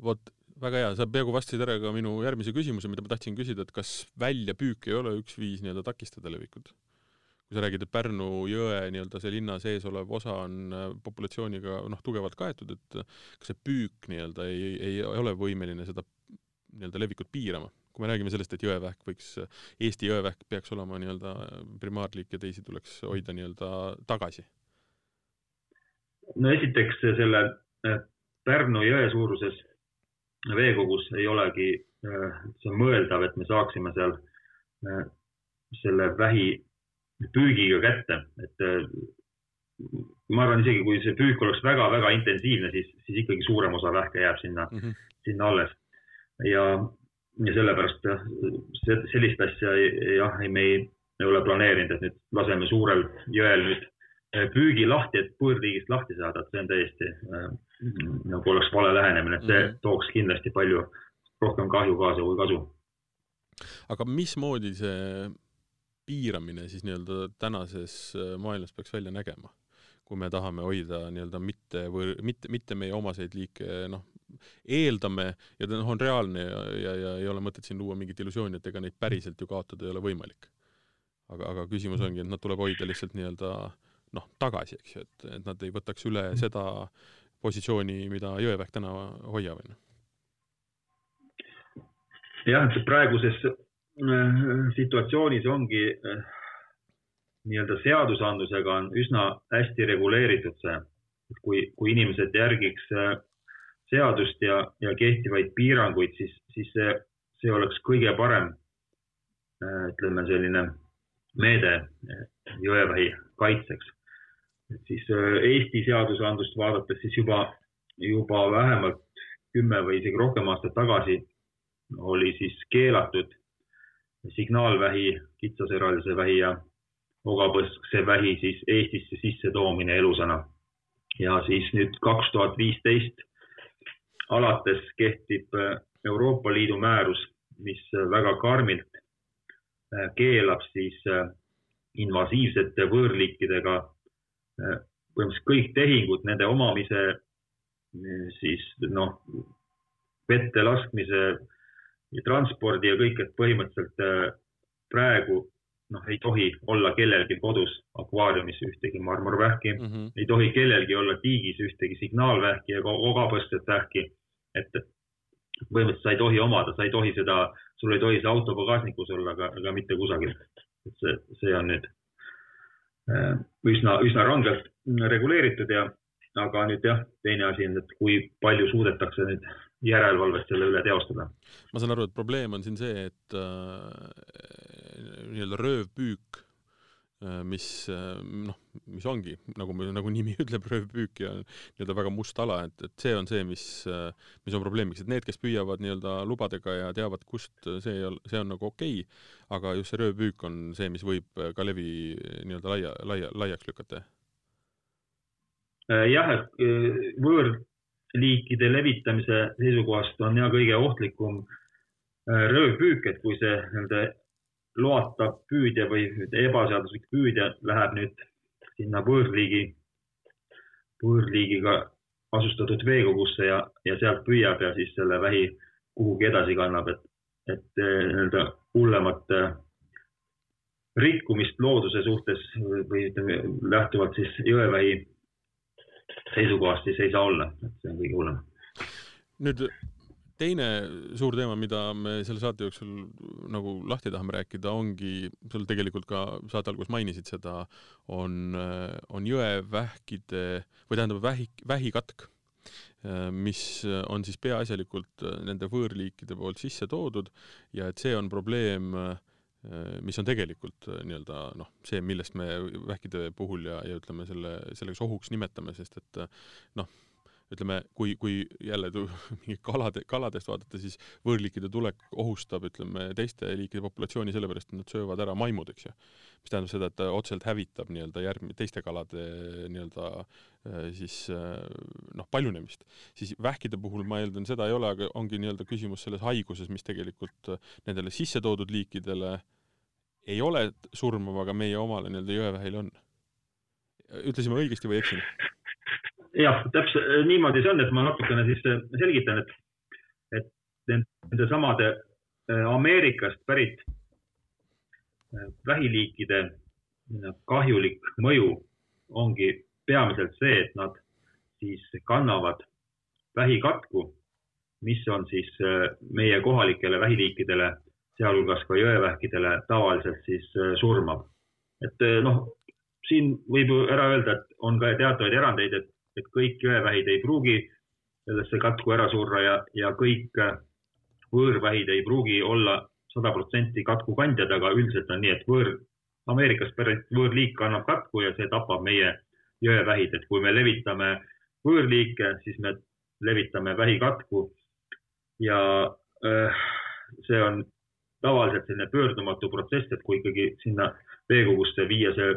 vot, väga hea, sa peaaegu vastasid ära ka minu järgmise küsimuse, mida ma tahtsin küsida, et kas väljapüük ei ole üks viis nii-öelda takistada levikut? kui sa räägid, et Pärnu jõe nii-öelda see linna sees olev osa on äh, populatsiooniga noh, tugevalt kaetud, et kas see püük nii-öelda ei, ei, ei ole võimeline seda nii-öelda levikut piirama? Kui me räägime sellest, et jõevähk võiks, Eesti jõevähk peaks olema nii-öelda primaarliik ja teisi tuleks hoida nii-öelda tagasi? no esiteks selle äh, Pärnu jõe suuruses veekogus ei olegi, see on mõeldav, et me saaksime seal selle vähi püügiga kätte, et ma arvan, isegi kui see püük oleks väga-väga intensiivne, siis, siis ikkagi suurem osa vähke jääb sinna mm, -hmm. sinna alles. ja, ja sellepärast sellist asja jah, ei, me ei, ei ole planeerinud, et nüüd laseme suurel jõel nüüd äh, püügi lahti, et põõrliigist lahti saada, et see on täiesti äh, nagu oleks vale lähenemine, et see -hmm. tooks kindlasti palju rohkem kahju kaasa kui kasu. aga mismoodi see piiramine siis nii-öelda tänases äh, maailmas peaks välja nägema? kui me tahame hoida nii-öelda mitte või mitte, mitte meie omaseid liike, noh, eeldame ja ta noh, on reaalne ja, ja, ja ei ole mõtet siin luua mingit illusiooni, et ega neid päriselt ju kaotada ei ole võimalik. aga, aga küsimus ongi, et nad tuleb hoida lihtsalt nii-öelda noh, tagasi, eks ju, et, et nad ei võtaks üle seda positsiooni, mida Jõevähk täna hoiab, on ju. jah, praeguses Äh, situatsioonis ongi äh, nii-öelda seadusandlusega on üsna hästi reguleeritud see, et kui, kui inimesed järgiks äh, seadust ja, ja kehtivaid piiranguid, siis, siis see, see oleks kõige parem, ütleme selline meede jõevähi kaitseks. et siis Eesti seadusandlust vaadates siis juba, juba vähemalt kümme või isegi rohkem aastat tagasi oli siis keelatud signaalvähi, kitsaseralise vähi ja ogapõskse vähi siis Eestisse sissetoomine elusana. ja siis nüüd kaks tuhat viisteist alates kehtib äh, Euroopa Liidu määrus, mis väga karmilt äh, keelab siis äh, invasiivsete võõrliikidega põhimõtteliselt kõik tehingud nende omamise, siis noh, vette laskmise ja transpordi ja kõik, et põhimõtteliselt äh, praegu noh, ei tohi olla kellelgi kodus akvaariumis ühtegi marmorvähki mm, -hmm. ei tohi kellelgi olla tiigis ühtegi signaalvähki ega ogapõstset vähki. et põhimõtteliselt sa ei tohi omada, sa ei tohi seda, sul ei tohi see auto pagasnikus olla, aga, aga mitte kusagil. et see, see on nüüd äh, üsna, üsna rangelt reguleeritud ja, aga nüüd jah, teine asi on, et kui palju suudetakse nüüd järelevalvet selle üle teostada. ma saan aru, et probleem on siin see, et äh, nii-öelda röövpüük äh,, mis äh, noh, mis ongi nagu, nagu nimi ütleb, röövpüük ja nii-öelda väga must ala, et, et see on see, mis äh,, mis on probleemiks, et need, kes püüavad nii-öelda lubadega ja teavad, kust see, see on nagu okei okay,, aga just see röövpüük on see, mis võib ka levi nii-öelda laia, laia, laiaks lükata. Jah, et äh, võõr liikide levitamise seisukohast on ja kõige ohtlikum röövpüük, et kui see nii-öelda loata püüdja või ebaseaduslik püüdja läheb nüüd sinna võõrliigi, võõrliigiga asustatud veekogusse ja, ja sealt püüab ja siis selle vähi kuhugi edasi kannab, et, et äh, nii-öelda hullemat äh, rikkumist looduse suhtes või ütleme lähtuvalt siis jõevähi seisukohast siis ei saa olla, et see on kõige hullem. nüüd teine suur teema, mida me selle saate jooksul nagu lahti tahame rääkida, ongi, sul tegelikult ka saate alguses mainisid seda, on, on jõevähkide või tähendab vähi, vähikatk, mis on siis peaasjalikult nende võõrliikide poolt sisse toodud ja et see on probleem mis on tegelikult nii-öelda noh, see, millest me vähkide puhul ja, ja ütleme selle, selleks ohuks nimetame, sest et noh, ütleme, kui, kui jälle mingi kalade, kaladest vaadata, siis võõrliikide tulek ohustab, ütleme, teiste liikide populatsiooni sellepärast, et nad söövad ära maimud, eks ju. mis tähendab seda, et ta otseselt hävitab nii-öelda järg-, teiste kalade nii-öelda siis noh, paljunemist. siis vähkide puhul ma eeldan, seda ei ole, aga ongi nii-öelda küsimus selles haiguses, mis tegelikult nendele sisse toodud liikidele äh, ei ole surmav, aga meie omale nii-öelda jõevähil on. ütlesime õigesti või eksin? Jah, täpselt niimoodi see on, et ma natukene siis äh, selgitan, et, et nende samade äh, Ameerikast pärit äh, vähiliikide kahjulik mõju ongi peamiselt see, et nad siis kannavad vähikatku, mis on siis meie kohalikele vähiliikidele sealhulgas ka jõevähkidele tavaliselt siis surmav. et noh, siin võib ju ära öelda, et on ka teatavaid erandeid, et, et kõik jõevähid ei pruugi sellesse katku ära surra ja, ja kõik äh, võõrvähid ei pruugi olla sada protsenti katkukandjad, aga üldiselt on nii, et võõr, Ameerikast pärit võõrliik kannab katku ja see tapab meie jõevähid, et kui me levitame võõrliike, siis me levitame vähikatku ja äh, see on tavaliselt selline pöördumatu protsess, et kui ikkagi sinna veekogusse viia see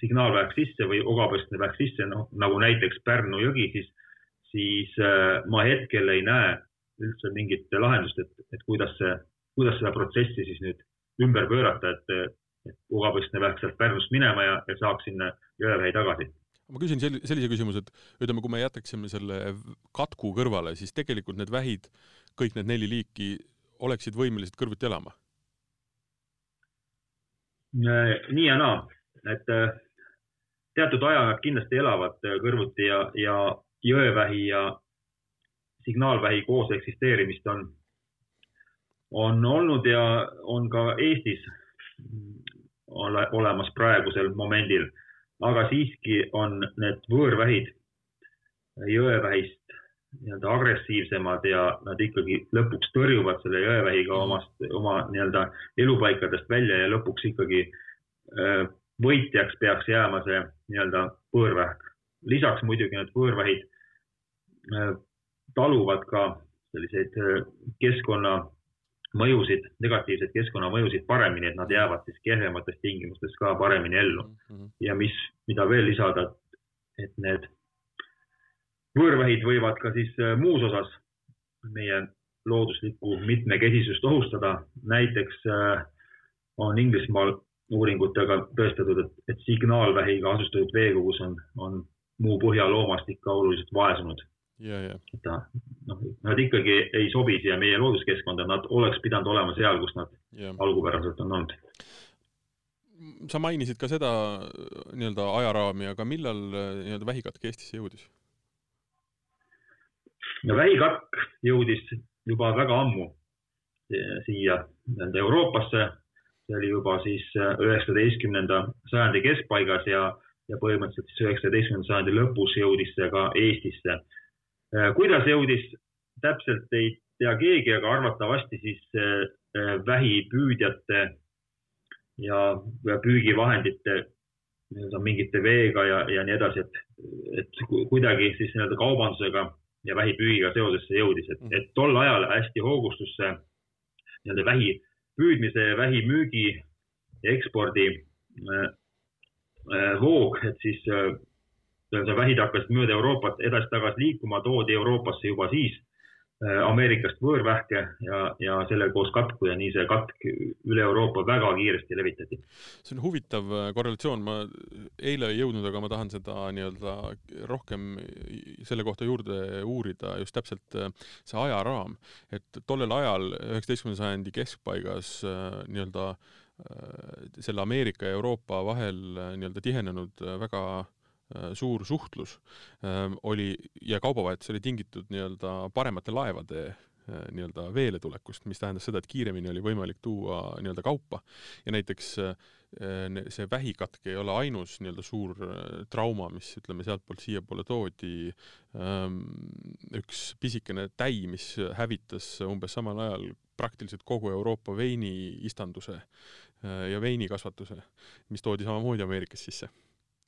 signaalvähk sisse või ogapõstne vähk sisse, noh nagu näiteks Pärnu jõgi, siis, siis äh, ma hetkel ei näe üldse mingit lahendust, et, et kuidas see, kuidas seda protsessi siis nüüd ümber pöörata, et, et ogapõstne vähk sealt Pärnust minema ja, ja saaks sinna Jõeväi tagasi ma küsin sel-, sellise küsimuse, et ütleme, kui me jätaksime selle katku kõrvale, siis tegelikult need vähid, kõik need neli liiki oleksid võimelised kõrvuti elama? nii ja naa, et äh, teatud aja nad kindlasti elavad äh, kõrvuti ja, ja jõevähi ja signaalvähi koos eksisteerimist on, on olnud ja on ka Eestis ole, olemas praegusel momendil, aga siiski on need võõrvähid jõevähist nii-öelda agressiivsemad ja nad ikkagi lõpuks tõrjuvad selle jõevähiga omast, oma nii-öelda elupaikadest välja ja lõpuks ikkagi äh, võitjaks peaks jääma see nii-öelda võõrvähk. lisaks muidugi need võõrvähid äh, taluvad ka selliseid äh, keskkonnamõjusid, negatiivseid keskkonnamõjusid paremini, et nad jäävad siis kehvemates tingimustes ka paremini ellu. -hmm. ja mis, mida veel lisada, et need võõrvähid võivad ka siis äh, muus osas meie looduslikku mitmekesisust ohustada. näiteks on Inglismaal uuringutega tõestatud, et, et signaalvähiga asustatud veekogus on, on muu põhjaloomast ikka oluliselt vaesunud. ta, noh, nad ikkagi ei sobi siia meie looduskeskkonda, nad oleks pidanud olema seal, kus nad ja. algupäraselt on olnud. sa mainisid ka seda nii-öelda ajaraami, aga millal nii-öelda vähikatk Eestisse jõudis? no vähikatk jõudis juba väga ammu siia nii-öelda Euroopasse, see oli juba siis üheksateistkümnenda sajandi keskpaigas ja ja põhimõtteliselt siis üheksateistkümnenda sajandi lõpus jõudis see ka Eestisse. Äh, kuidas jõudis, täpselt ei tea keegi, aga arvatavasti siis äh, äh, vähipüüdjate ja püügivahendite nii-öelda mingite veega ja, ja nii edasi, et, et kuidagi siis nii-öelda kaubandusega ja vähipüügiga seoses see jõudis, et, et tol ajal hästi hoogustus see nii-öelda vähi püüdmise vähimüügi ja ekspordi Äh, voog, et siis äh, see vähid hakkasid mööda Euroopat edasi-tagasi liikuma, toodi Euroopasse juba siis. äh, Ameerikast võõrvähke ja, ja sellega koos katku ja nii see katk üle Euroopa väga kiiresti levitati. see on huvitav korrelatsioon, ma eile ei jõudnud, aga ma tahan seda nii-öelda rohkem selle kohta juurde uurida, just täpselt see ajaraam, et tollel ajal, üheksateistkümnenda sajandi keskpaigas nii-öelda äh, Äh, selle Ameerika ja Euroopa vahel äh, nii-öelda tihenenud äh, väga suur suhtlus ähm, oli ja kaubavahetus oli tingitud nii-öelda paremate laevade nii-öelda veele tulekust, mis tähendas seda, et kiiremini oli võimalik tuua nii-öelda kaupa ja näiteks see vähikatk ei ole ainus nii-öelda suur trauma, mis ütleme sealtpoolt siiapoole toodi. Ähm, üks pisikene täi, mis hävitas umbes samal ajal praktiliselt kogu Euroopa veiniistanduse Äh, ja veinikasvatuse, mis toodi samamoodi Ameerikas sisse.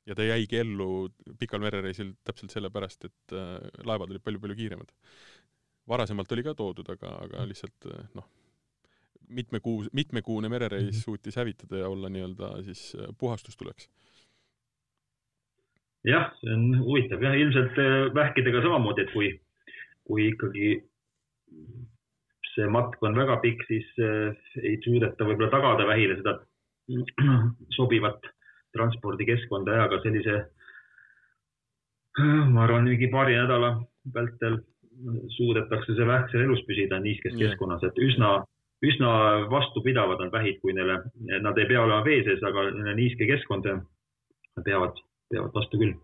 Ja ta jäigi ellu pikal merereisil täpselt sellepärast, et äh, laevad olid palju-palju kiiremad. varasemalt oli ka toodud, aga, aga lihtsalt äh, noh, mitmekuu, mitmekuune merereis mm -hmm. suutis hävitada ja olla nii-öelda siis puhastustuleks. jah, see on huvitav jah, ilmselt vähkidega samamoodi, et kui, kui ikkagi see matk on väga pikk, siis ei suudeta võib-olla tagada vähile seda sobivat transpordikeskkonda ja ka sellise, ma arvan, mingi paari nädala vältel suudetakse see vähk seal elus püsida niiskes yeah. keskkonnas, et üsna, üsna vastupidavad on vähid, kui neile, nad ei pea olema vee sees, aga niiske keskkond peavad, peavad vastu küll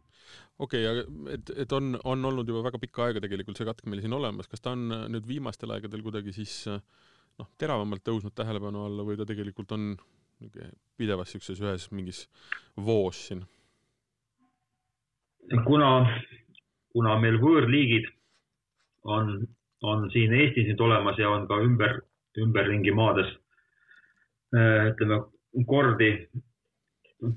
okei okay,, aga et, et on, on olnud juba väga pikka aega tegelikult see katk meil siin olemas, kas ta on nüüd viimastel aegadel kuidagi siis noh, teravamalt tõusnud tähelepanu alla või ta tegelikult on niisugune pidevas niisuguses ühes mingis voos siin? kuna, kuna meil võõrliigid on, on siin Eestis nüüd olemas ja on ka ümber, ümberringi maades äh, ütleme kordi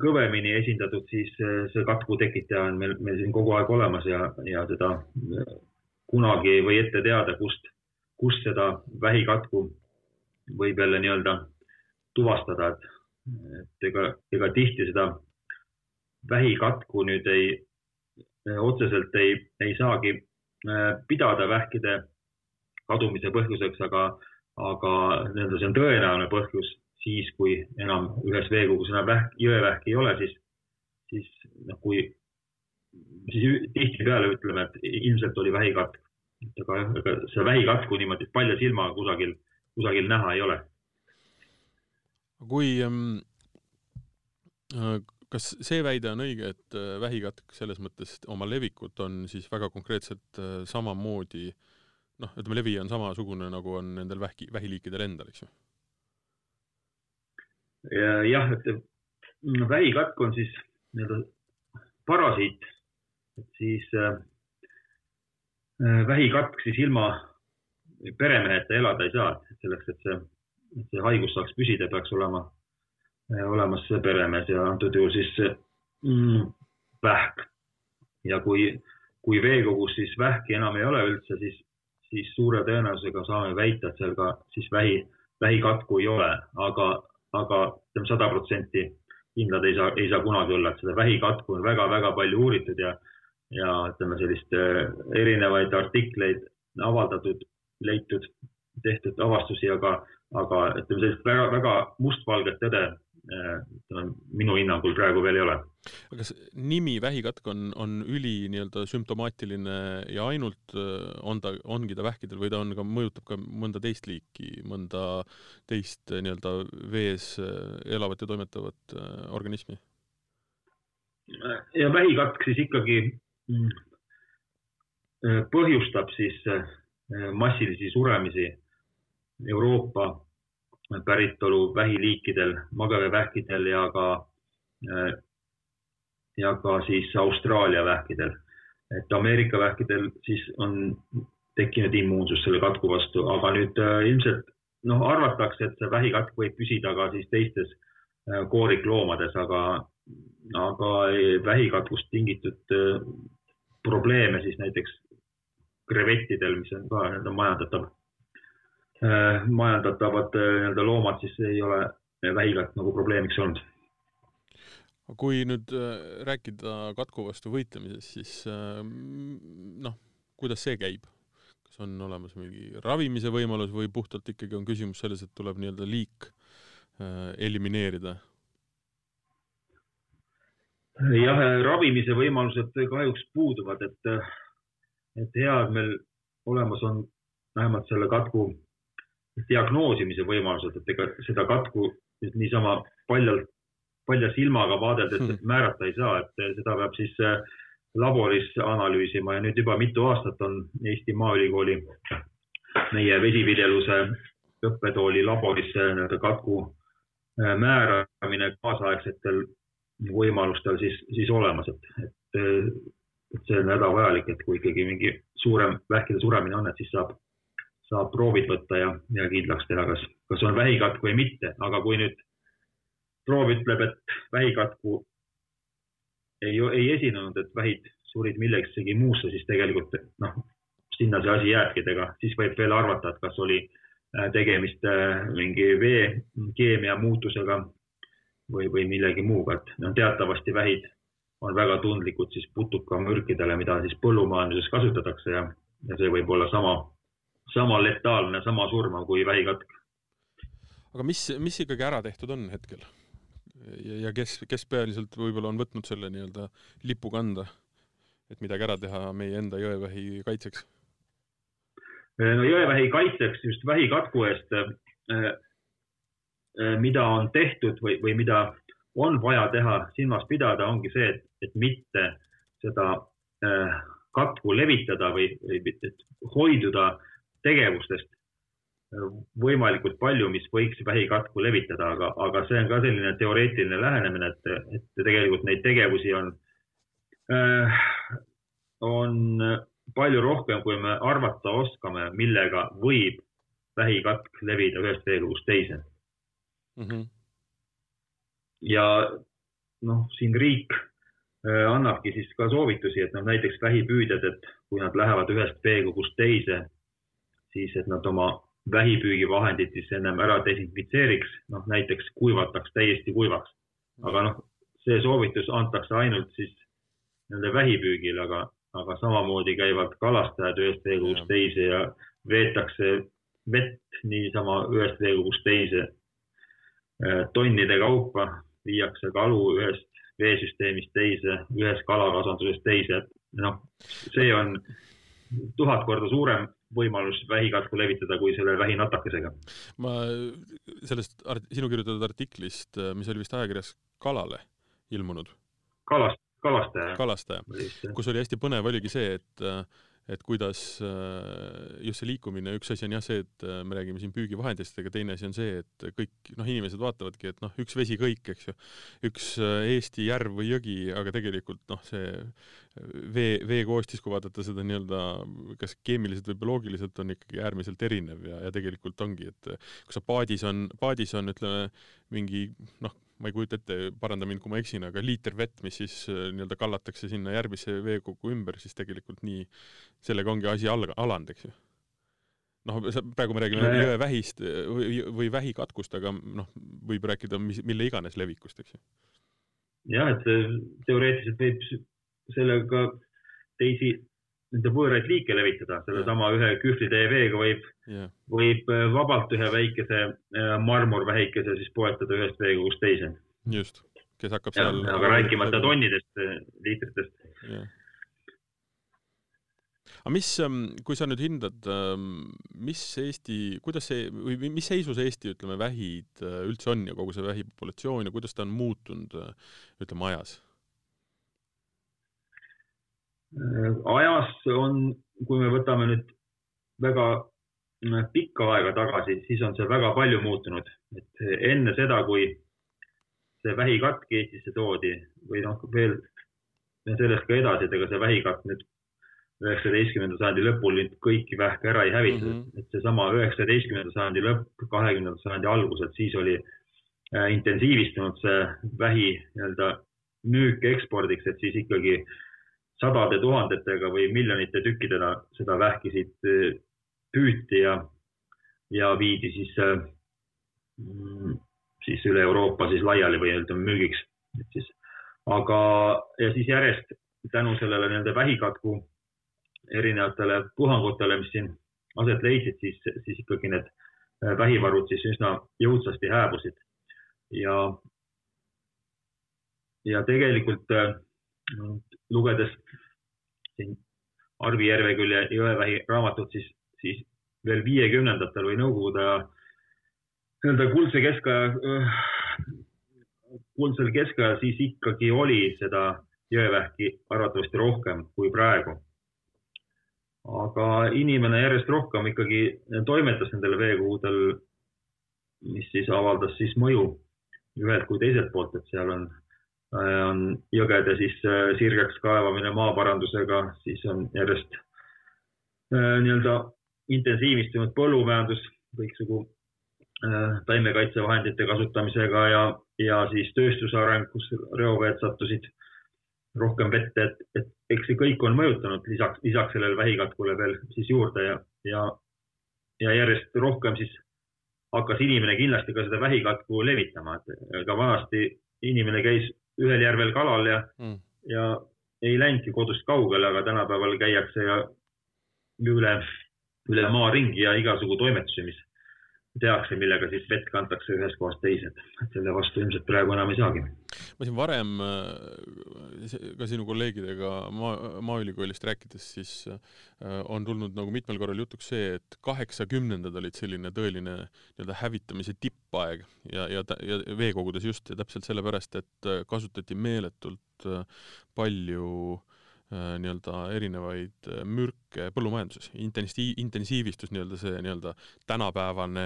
kõvemini esindatud, siis äh, see katku tekitaja on meil, meil siin kogu aeg olemas ja, ja seda äh, kunagi ei või ette teada, kust, kust seda vähikatku võib jälle nii-öelda tuvastada, et, et ega, ega tihti seda vähikatku nüüd ei, otseselt ei, ei saagi äh, pidada vähkide kadumise põhjuseks, aga, aga nii-öelda see on tõenäoline põhjus siis, kui enam ühes veekogus enam vähk, jõevähk ei ole, siis, siis noh, kui, siis tihtipeale ütleme, et ilmselt oli vähikatk. aga, aga see vähikatku niimoodi palja silmaga kusagil, kusagil näha ei ole. Kui ähm, kas see väide on õige, et äh, vähikatk selles mõttes oma levikut on siis väga konkreetselt äh, samamoodi noh, ütleme levi on samasugune, nagu on nendel vähki, vähiliikidel endal, eks ju? jah, et vähikatk on siis nii-öelda parasiit, et siis äh, äh, vähikatk siis ilma peremeheta elada ei saa, selleks, et see, et see haigus saaks püsida, peaks olema äh, olemas see peremees ja antud juhul siis mm, vähk. ja kui, kui veekogus siis vähki enam ei ole üldse, siis, siis suure tõenäosusega saame väita, et seal ka siis vähi, vähikatku ei ole, aga aga ütleme sada protsenti kindlad ei saa, ei saa kunagi olla, et seda vähikatku on väga-väga palju uuritud ja, ja ütleme sellist äh, erinevaid artikleid avaldatud, leitud, tehtud avastusi, aga, aga ütleme sellist väga-väga mustvalget tõde minu hinnangul praegu veel ei ole. kas nimi vähikatk on, on üli nii-öelda sümptomaatiline ja ainult on ta, ongi ta vähkidel või ta on ka, mõjutab ka mõnda teist liiki, mõnda teist nii-öelda vees elavat ja toimetavat organismi? ja vähikatk siis ikkagi mm, põhjustab siis massilisi suremisi Euroopa päritolu vähiliikidel, magaveevähkidel ja ka, ja ka siis Austraalia vähkidel. et Ameerika vähkidel siis on tekkinud immuunsus selle katku vastu, aga nüüd äh, ilmselt noh, arvatakse, et see vähikatk võib püsida ka siis teistes äh, koorikloomades, aga, aga vähikatkust tingitud probleeme siis näiteks krevettidel, mis on ka nii-öelda majandatav majandatavad äh, nii-öelda loomad, siis ei ole vähikalt nagu probleemiks olnud. kui nüüd äh, rääkida katku vastu võitlemisest, siis noh, kuidas see käib? kas on olemas mingi ravimise võimalus või puhtalt ikkagi on küsimus selles, et tuleb nii-öelda liik elimineerida? jah, ravimise võimalused kahjuks puuduvad, et, et hea, et meil olemas on vähemalt selle katku diagnoosimise võimalused, et ega seda katku niisama paljalt, palja silmaga vaadeldes hmm. määrata ei saa, et seda peab siis äh, laboris analüüsima ja nüüd juba mitu aastat on Eesti Maaülikooli meie vesiviljeluse õppetooli laboris nii-öelda katku määramine kaasaegsetel võimalustel siis, siis olemas, et, et, et see on hädavajalik, et kui ikkagi mingi suurem vähkide suremine on, et siis saab saab proovid võtta ja, ja kindlaks teha, kas, kas on vähikatk või mitte, aga kui nüüd proov ütleb, et vähikatku ei, ei esinenud, et vähid surid millegagi muusse, siis tegelikult noh, sinna see asi jääbki, et ega siis võib veel arvata, et kas oli äh, tegemist äh, mingi veekeemia muutusega või, või millegi muuga, et noh, teatavasti vähid on väga tundlikud siis putukamürkidele, mida siis põllumajanduses kasutatakse ja, ja see võib olla sama sama letaalne, sama surmav kui vähikatk. aga mis, mis ikkagi ära tehtud on hetkel? ja, kes, kes peamiselt võib-olla on võtnud selle nii-öelda lipu kanda, et midagi ära teha meie enda jõevähi kaitseks? no jõevähi kaitseks just vähikatku eest, eh, eh, mida on tehtud või, või mida on vaja teha, silmas pidada, ongi see, et, et mitte seda eh, katku levitada või, või hoiduda tegevustest võimalikult palju, mis võiks vähikatku levitada, aga, aga see on ka selline teoreetiline lähenemine, et, et tegelikult neid tegevusi on äh,, on palju rohkem, kui me arvata oskame, millega võib vähikatk levida ühest veekogust teise mm. -hmm. ja noh, siin riik äh, annabki siis ka soovitusi, et noh, näiteks vähipüüdjad, et kui nad lähevad ühest veekogust teise siis et nad oma vähipüügivahendid siis ennem ära desinfitseeriks, noh näiteks kuivataks täiesti kuivaks. aga noh, see soovitus antakse ainult siis nende vähipüügil, aga, aga samamoodi käivad kalastajad ühest veekogust teise ja veetakse vett niisama ühest veekogust teise. Äh, tonnide kaupa viiakse kalu ühest veesüsteemist teise, ühest kalakasvandusest teise, et noh, see on tuhat korda suurem võimalus vähikatku levitada kui selle vähinatakesega. ma sellest sinu kirjutatud artiklist, mis oli vist ajakirjas Kalale ilmunud. kalast, kalastaja. kalastaja, kus oli hästi põnev, oligi see, et et kuidas äh, just see liikumine, üks asi on jah see, et äh, me räägime siin püügivahendist, aga teine asi on see, et kõik noh, inimesed vaatavadki, et noh, üks vesi kõik, eks ju, üks äh, Eesti järv või jõgi, aga tegelikult noh, see vee, vee koostis, kui vaadata seda nii-öelda kas keemiliselt või bioloogiliselt, on ikkagi äärmiselt erinev ja, ja tegelikult ongi, et kui sa paadis on, paadis on ütleme mingi noh, ma ei kujuta ette, paranda mind, kui ma eksin, aga liiter vett, mis siis äh, nii-öelda kallatakse sinna järgmisse veekogu ümber, siis tegelikult nii, sellega ongi asi al-, alanud, eks ju. noh, praegu me räägime jõevähist või, või vähikatkust, aga noh, võib rääkida mis, mille iganes levikust, eks ju. jah, et teoreetiliselt võib sellega teisi nende võõraid liike levitada, sellesama ühe kühvlitee veega võib yeah., võib äh, vabalt ühe väikese äh, marmorvähikese siis poetada ühest veekogust teise. just, kes hakkab ja, seal. aga rääkimata tonnidest, äh, liitritest yeah aga mis, ähm, kui sa nüüd hindad, ähm, mis Eesti, kuidas see või mis seisus Eesti, ütleme, vähid üldse on ja kogu see vähipopulatsioon ja kuidas ta on muutunud, ütleme, ajas? Ajas on, kui me võtame nüüd väga äh, pikka aega tagasi, siis on see väga palju muutunud, et enne seda, kui see vähikatk Eestisse toodi või noh, veel sellest ka edasi, et ega see vähikatk nüüd üheksateistkümnenda sajandi lõpul nüüd kõiki vähke ära ei hävitanud mm, -hmm. et seesama üheksateistkümnenda sajandi lõpp, kahekümnenda sajandi algus, et siis oli äh, intensiivistunud see vähi nii-öelda müük ekspordiks, et siis ikkagi äh, sadade tuhandetega või miljonite tükkidena seda vähki siit äh, püüti ja, ja viidi siis, äh, mm, siis üle Euroopa siis laiali või ütleme müügiks. et siis, aga, ja siis järjest tänu sellele nii-öelda vähikatku erinevatele puhangutele, mis siin aset leidsid, siis, siis ikkagi need äh, vähivarud siis üsna jõudsasti hääbusid ja, ja tegelikult lugedes siin Arvi Järvekülje Jõevähi raamatut, siis, siis veel viiekümnendatel või Nõukogude aja nii-öelda kuldse keskaja, kuldsel keskajal siis ikkagi oli seda jõevähki arvatavasti rohkem kui praegu. aga inimene järjest rohkem ikkagi toimetas nendel veekogudel, mis siis avaldas siis mõju ühelt kui teiselt poolt, et seal on jõgede siis äh, sirgeks kaevamine maaparandusega, siis on järjest äh, nii-öelda intensiivistunud põllumajandus kõiksugu taimekaitsevahendite kasutamisega ja, ja siis tööstuse areng, kus reoveed sattusid rohkem vette, et, et eks see kõik on mõjutanud lisaks, lisaks sellele vähikatkule veel siis juurde ja, ja, ja järjest rohkem siis hakkas inimene kindlasti ka seda vähikatku levitama, et ega vanasti inimene käis ühel järvel kalal ja mm., ja ei läinudki kodust kaugele, aga tänapäeval käiakse ja üle, üle maa ringi ja igasugu toimetusi, mis tehakse, millega siis vett kantakse ühest kohast teise, et selle vastu ilmselt praegu enam ei saagi. ma siin varem äh, ka sinu kolleegidega maa, Maaülikoolist rääkides, siis äh, on tulnud nagu mitmel korral jutuks see, et kaheksakümnendad olid selline tõeline nii-öelda hävitamise tippaeg ja, ja, ja veekogudes just ja täpselt sellepärast, et äh, kasutati meeletult palju nii-öelda erinevaid äh, mürke põllumajanduses, intensiiv, intensiivistus nii-öelda see nii-öelda tänapäevane,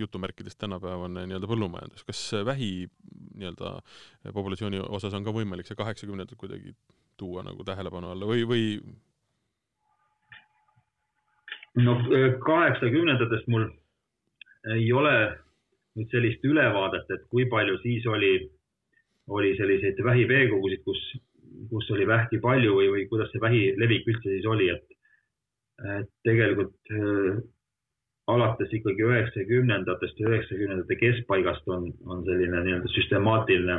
jutumärkides tänapäevane nii-öelda põllumajandus, kas vähi nii-öelda populatsiooni osas on ka võimalik see kaheksakümnendad kuidagi tuua nagu tähelepanu alla või, või? no äh, kaheksakümnendatest mul ei ole nüüd sellist ülevaadet, et kui palju siis oli, oli selliseid vähiveekogusid, kus kus oli vähki palju või, või kuidas see vähi levik üldse siis oli, et, et tegelikult äh, alates ikkagi üheksakümnendatest, üheksakümnendate keskpaigast on, on selline nii-öelda süstemaatiline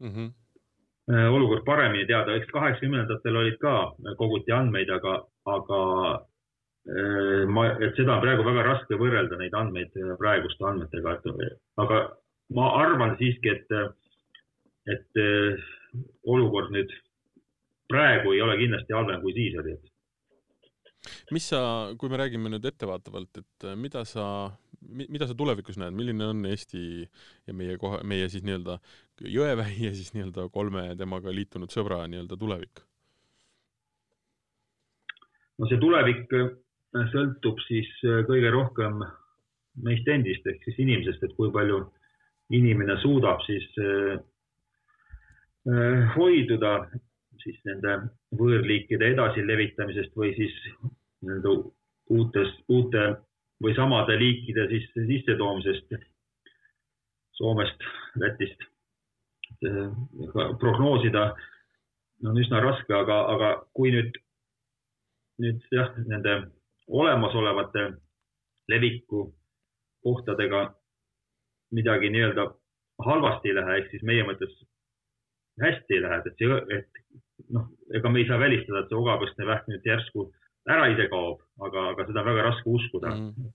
mm -hmm. olukord paremini teada, eks kaheksakümnendatel olid ka, koguti andmeid, aga, aga äh, ma, et seda on praegu väga raske võrrelda, neid andmeid praeguste andmetega, et aga ma arvan siiski, et, et olukord nüüd praegu ei ole kindlasti halvem, kui siis oli, et mis sa, kui me räägime nüüd ettevaatavalt, et äh, mida sa, mida sa tulevikus näed, milline on Eesti ja meie koha, meie siis nii-öelda Jõevähi ja siis nii-öelda kolme temaga liitunud sõbra nii-öelda tulevik? no see tulevik äh, sõltub siis äh, kõige rohkem meist endist ehk siis inimesest, et kui palju inimene suudab siis hoiduda siis nende võõrliikide edasilevitamisest või siis nii-öelda uutes, uute või samade liikide siis sissetoomisest Soomest, Lätist. prognoosida on üsna raske, aga, aga kui nüüd, nüüd jah, nende olemasolevate leviku kohtadega midagi nii-öelda halvasti ei lähe, ehk siis meie mõttes hästi ei lähe, et see, et noh, ega me ei saa välistada, et see ogapõsne vähk nüüd järsku ära ise kaob, aga, aga seda on väga raske uskuda mm.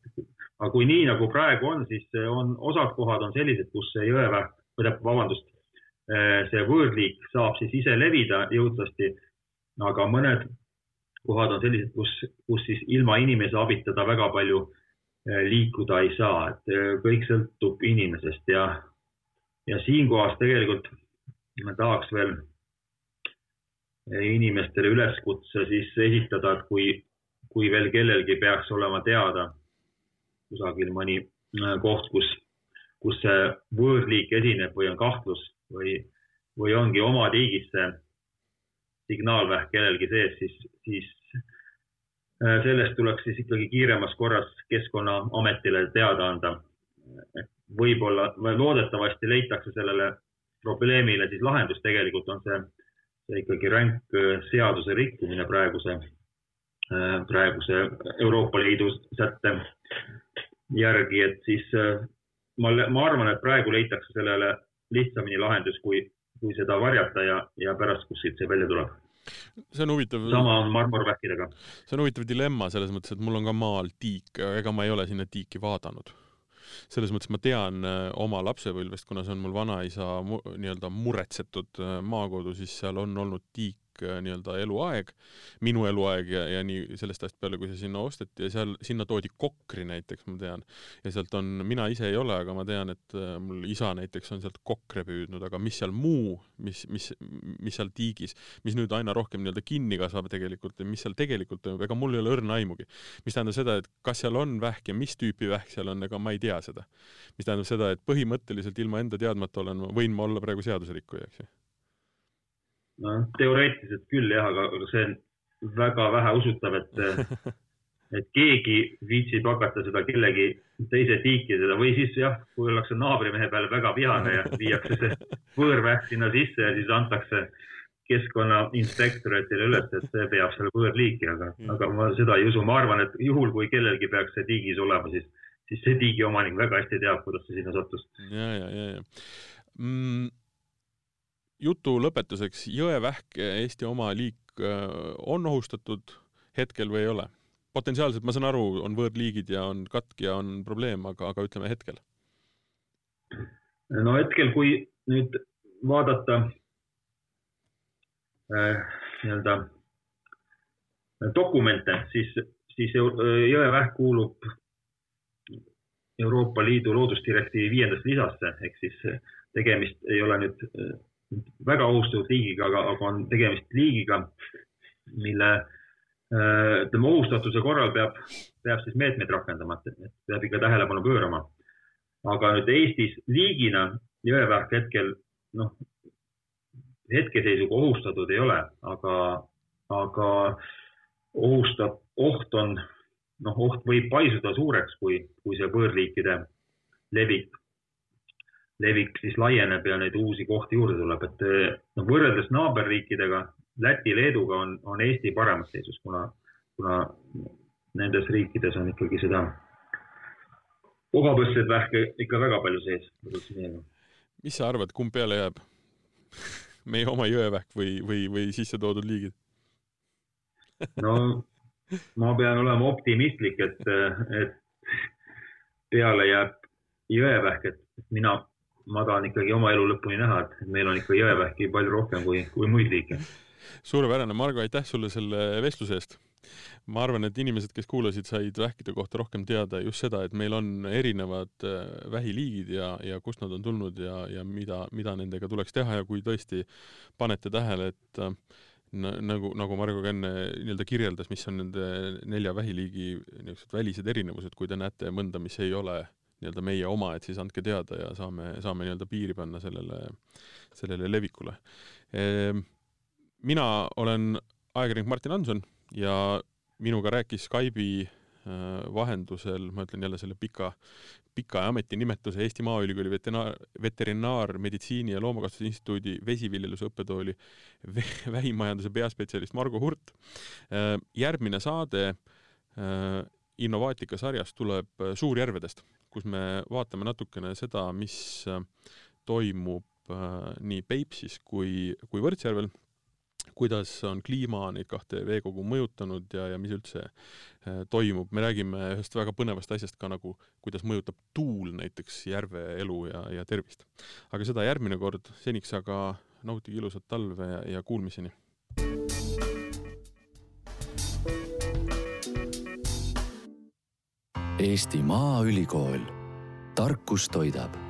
aga kui nii nagu praegu on, siis on, osad kohad on sellised, kus see jõevähk, või tähendab, vabandust, see võõrliik saab siis ise levida jõudsasti, aga mõned kohad on sellised, kus, kus siis ilma inimese abita ta väga palju liikuda ei saa, et kõik sõltub inimesest ja, ja siinkohas tegelikult ma tahaks veel inimestele üleskutse siis esitada, et kui, kui veel kellelgi peaks olema teada kusagil mõni äh, koht, kus, kus see võõrliik esineb või on kahtlus või, või ongi oma liigis see signaalvähk kellelgi sees, siis, siis äh, sellest tuleks siis ikkagi kiiremas korras Keskkonnaametile teada anda. võib-olla, loodetavasti leitakse sellele probleemile siis lahendus, tegelikult on see see ikkagi ränk seaduse rikkumine praeguse, äh, praeguse Euroopa Liidu sätte järgi, et siis äh, ma, ma arvan, et praegu leitakse sellele lihtsamini lahendus, kui, kui seda varjata ja, ja pärast kuskilt see välja tuleb see on huvitav. sama on marmorvähkidega. see on huvitav dilemma selles mõttes, et mul on ka maal tiik, ega ma ei ole sinna tiiki vaadanud selles mõttes ma tean äh, oma lapsepõlvest, kuna see on mul vanaisa nii-öelda muretsetud äh, maakodu, siis seal on olnud tiik Äh, nii-öelda eluaeg, minu eluaeg ja, ja nii sellest ajast peale, kui see sinna osteti ja seal, sinna toodi kokri näiteks, ma tean. ja sealt on, mina ise ei ole, aga ma tean, et äh, mul isa näiteks on sealt kokre püüdnud, aga mis seal muu, mis, mis, mis seal tiigis, mis nüüd aina rohkem nii-öelda kinni kasvab tegelikult ja mis seal tegelikult toimub, ega mul ei ole õrna aimugi. mis tähendab seda, et kas seal on vähk ja mis tüüpi vähk seal on, ega ma ei tea seda. mis tähendab seda, et põhimõtteliselt ilma enda teadmata olen, võin ma olla praegu seaduserikkuja, eks ju noh, teoreetiliselt küll jah, aga, aga see on väga vähe usutav, et, et keegi viitsib hakata seda kellegi teise tiiki seda või siis jah, kui ollakse naabrimehe peale väga vihane ja viiakse see võõrvähk sinna sisse ja siis antakse keskkonnainspektoritele üles, et see peab seal võõrliiki, aga, aga ma seda ei usu, ma arvan, et juhul, kui kellelgi peaks see tiigis olema, siis, siis see tiigi omanik väga hästi teab, kuidas see sinna sattus. ja, ja, ja, ja. Mm jutu lõpetuseks, jõevähk, Eesti oma liik, äh, on ohustatud hetkel või ei ole? potentsiaalselt, ma saan aru, on võõrliigid ja on katk ja on probleem, aga, aga ütleme hetkel. no hetkel, kui nüüd vaadata äh, nii-öelda dokumente, siis, siis jõevähk kuulub Euroopa Liidu loodusdirektiivi viiendasse lisasse, ehk siis tegemist ei ole nüüd väga ohustatud liigiga, aga, aga on tegemist liigiga, mille äh, ütleme ohustatuse korral peab, peab siis meetmeid rakendama, et peab ikka tähelepanu pöörama. aga nüüd Eestis liigina jõevähk hetkel noh, hetkeseisuga ohustatud ei ole, aga, aga ohustab, oht on, noh, oht võib paisuda suureks, kui, kui see võõrliikide levik levik siis laieneb ja neid uusi kohti juurde tuleb, et noh, võrreldes naaberriikidega, Läti, Leeduga on, on Eesti paremas seisus, kuna, kuna nendes riikides on ikkagi seda ogapõstseid vähke ikka väga palju sees. mis sa arvad, kumb peale jääb? meie oma jõevähk või, või, või sisse toodud liigid no ma pean olema optimistlik, et, et peale jääb jõevähk, et mina ma tahan ikkagi oma elu lõpuni näha, et meil on ikka jõevähki palju rohkem kui, kui muid liike. suurepärane, Margo, aitäh sulle selle vestluse eest. ma arvan, et inimesed, kes kuulasid, said vähkide kohta rohkem teada just seda, et meil on erinevad äh, vähiliigid ja, ja kust nad on tulnud ja, ja mida, mida nendega tuleks teha ja kui tõesti panete tähele, et äh, nagu, nagu Margo ka enne nii-öelda kirjeldas, mis on nende nelja vähiliigi niisugused välised erinevused, kui te näete mõnda, mis ei ole nii-öelda meie oma, et siis andke teada ja saame, saame nii-öelda piiri panna sellele, sellele levikule. Ehm, mina olen ajakirjanik Martin Hanson ja minuga rääkis Skype'i äh, vahendusel, ma ütlen jälle selle pika, pika ametinimetuse Eesti Maaülikooli veterinaar, veterinaarmeditsiini ja loomakasvatuse instituudi vesiviljeluse õppetooli vähimajanduse peaspetsialist Margo Hurt. Ehm, järgmine saade äh, Innovaatika sarjas tuleb Suurjärvedest kus me vaatame natukene seda, mis äh, toimub äh, nii Peipsis kui, kui Võrtsjärvel kuidas on kliima neid kahte veekogu mõjutanud ja, ja mis üldse äh, toimub. me räägime ühest väga põnevast asjast ka nagu, kuidas mõjutab tuul näiteks järve elu ja, ja tervist. aga seda järgmine kord, seniks aga nautige ilusat talve ja, ja kuulmiseni. Eesti Maaülikool, tarkus toidab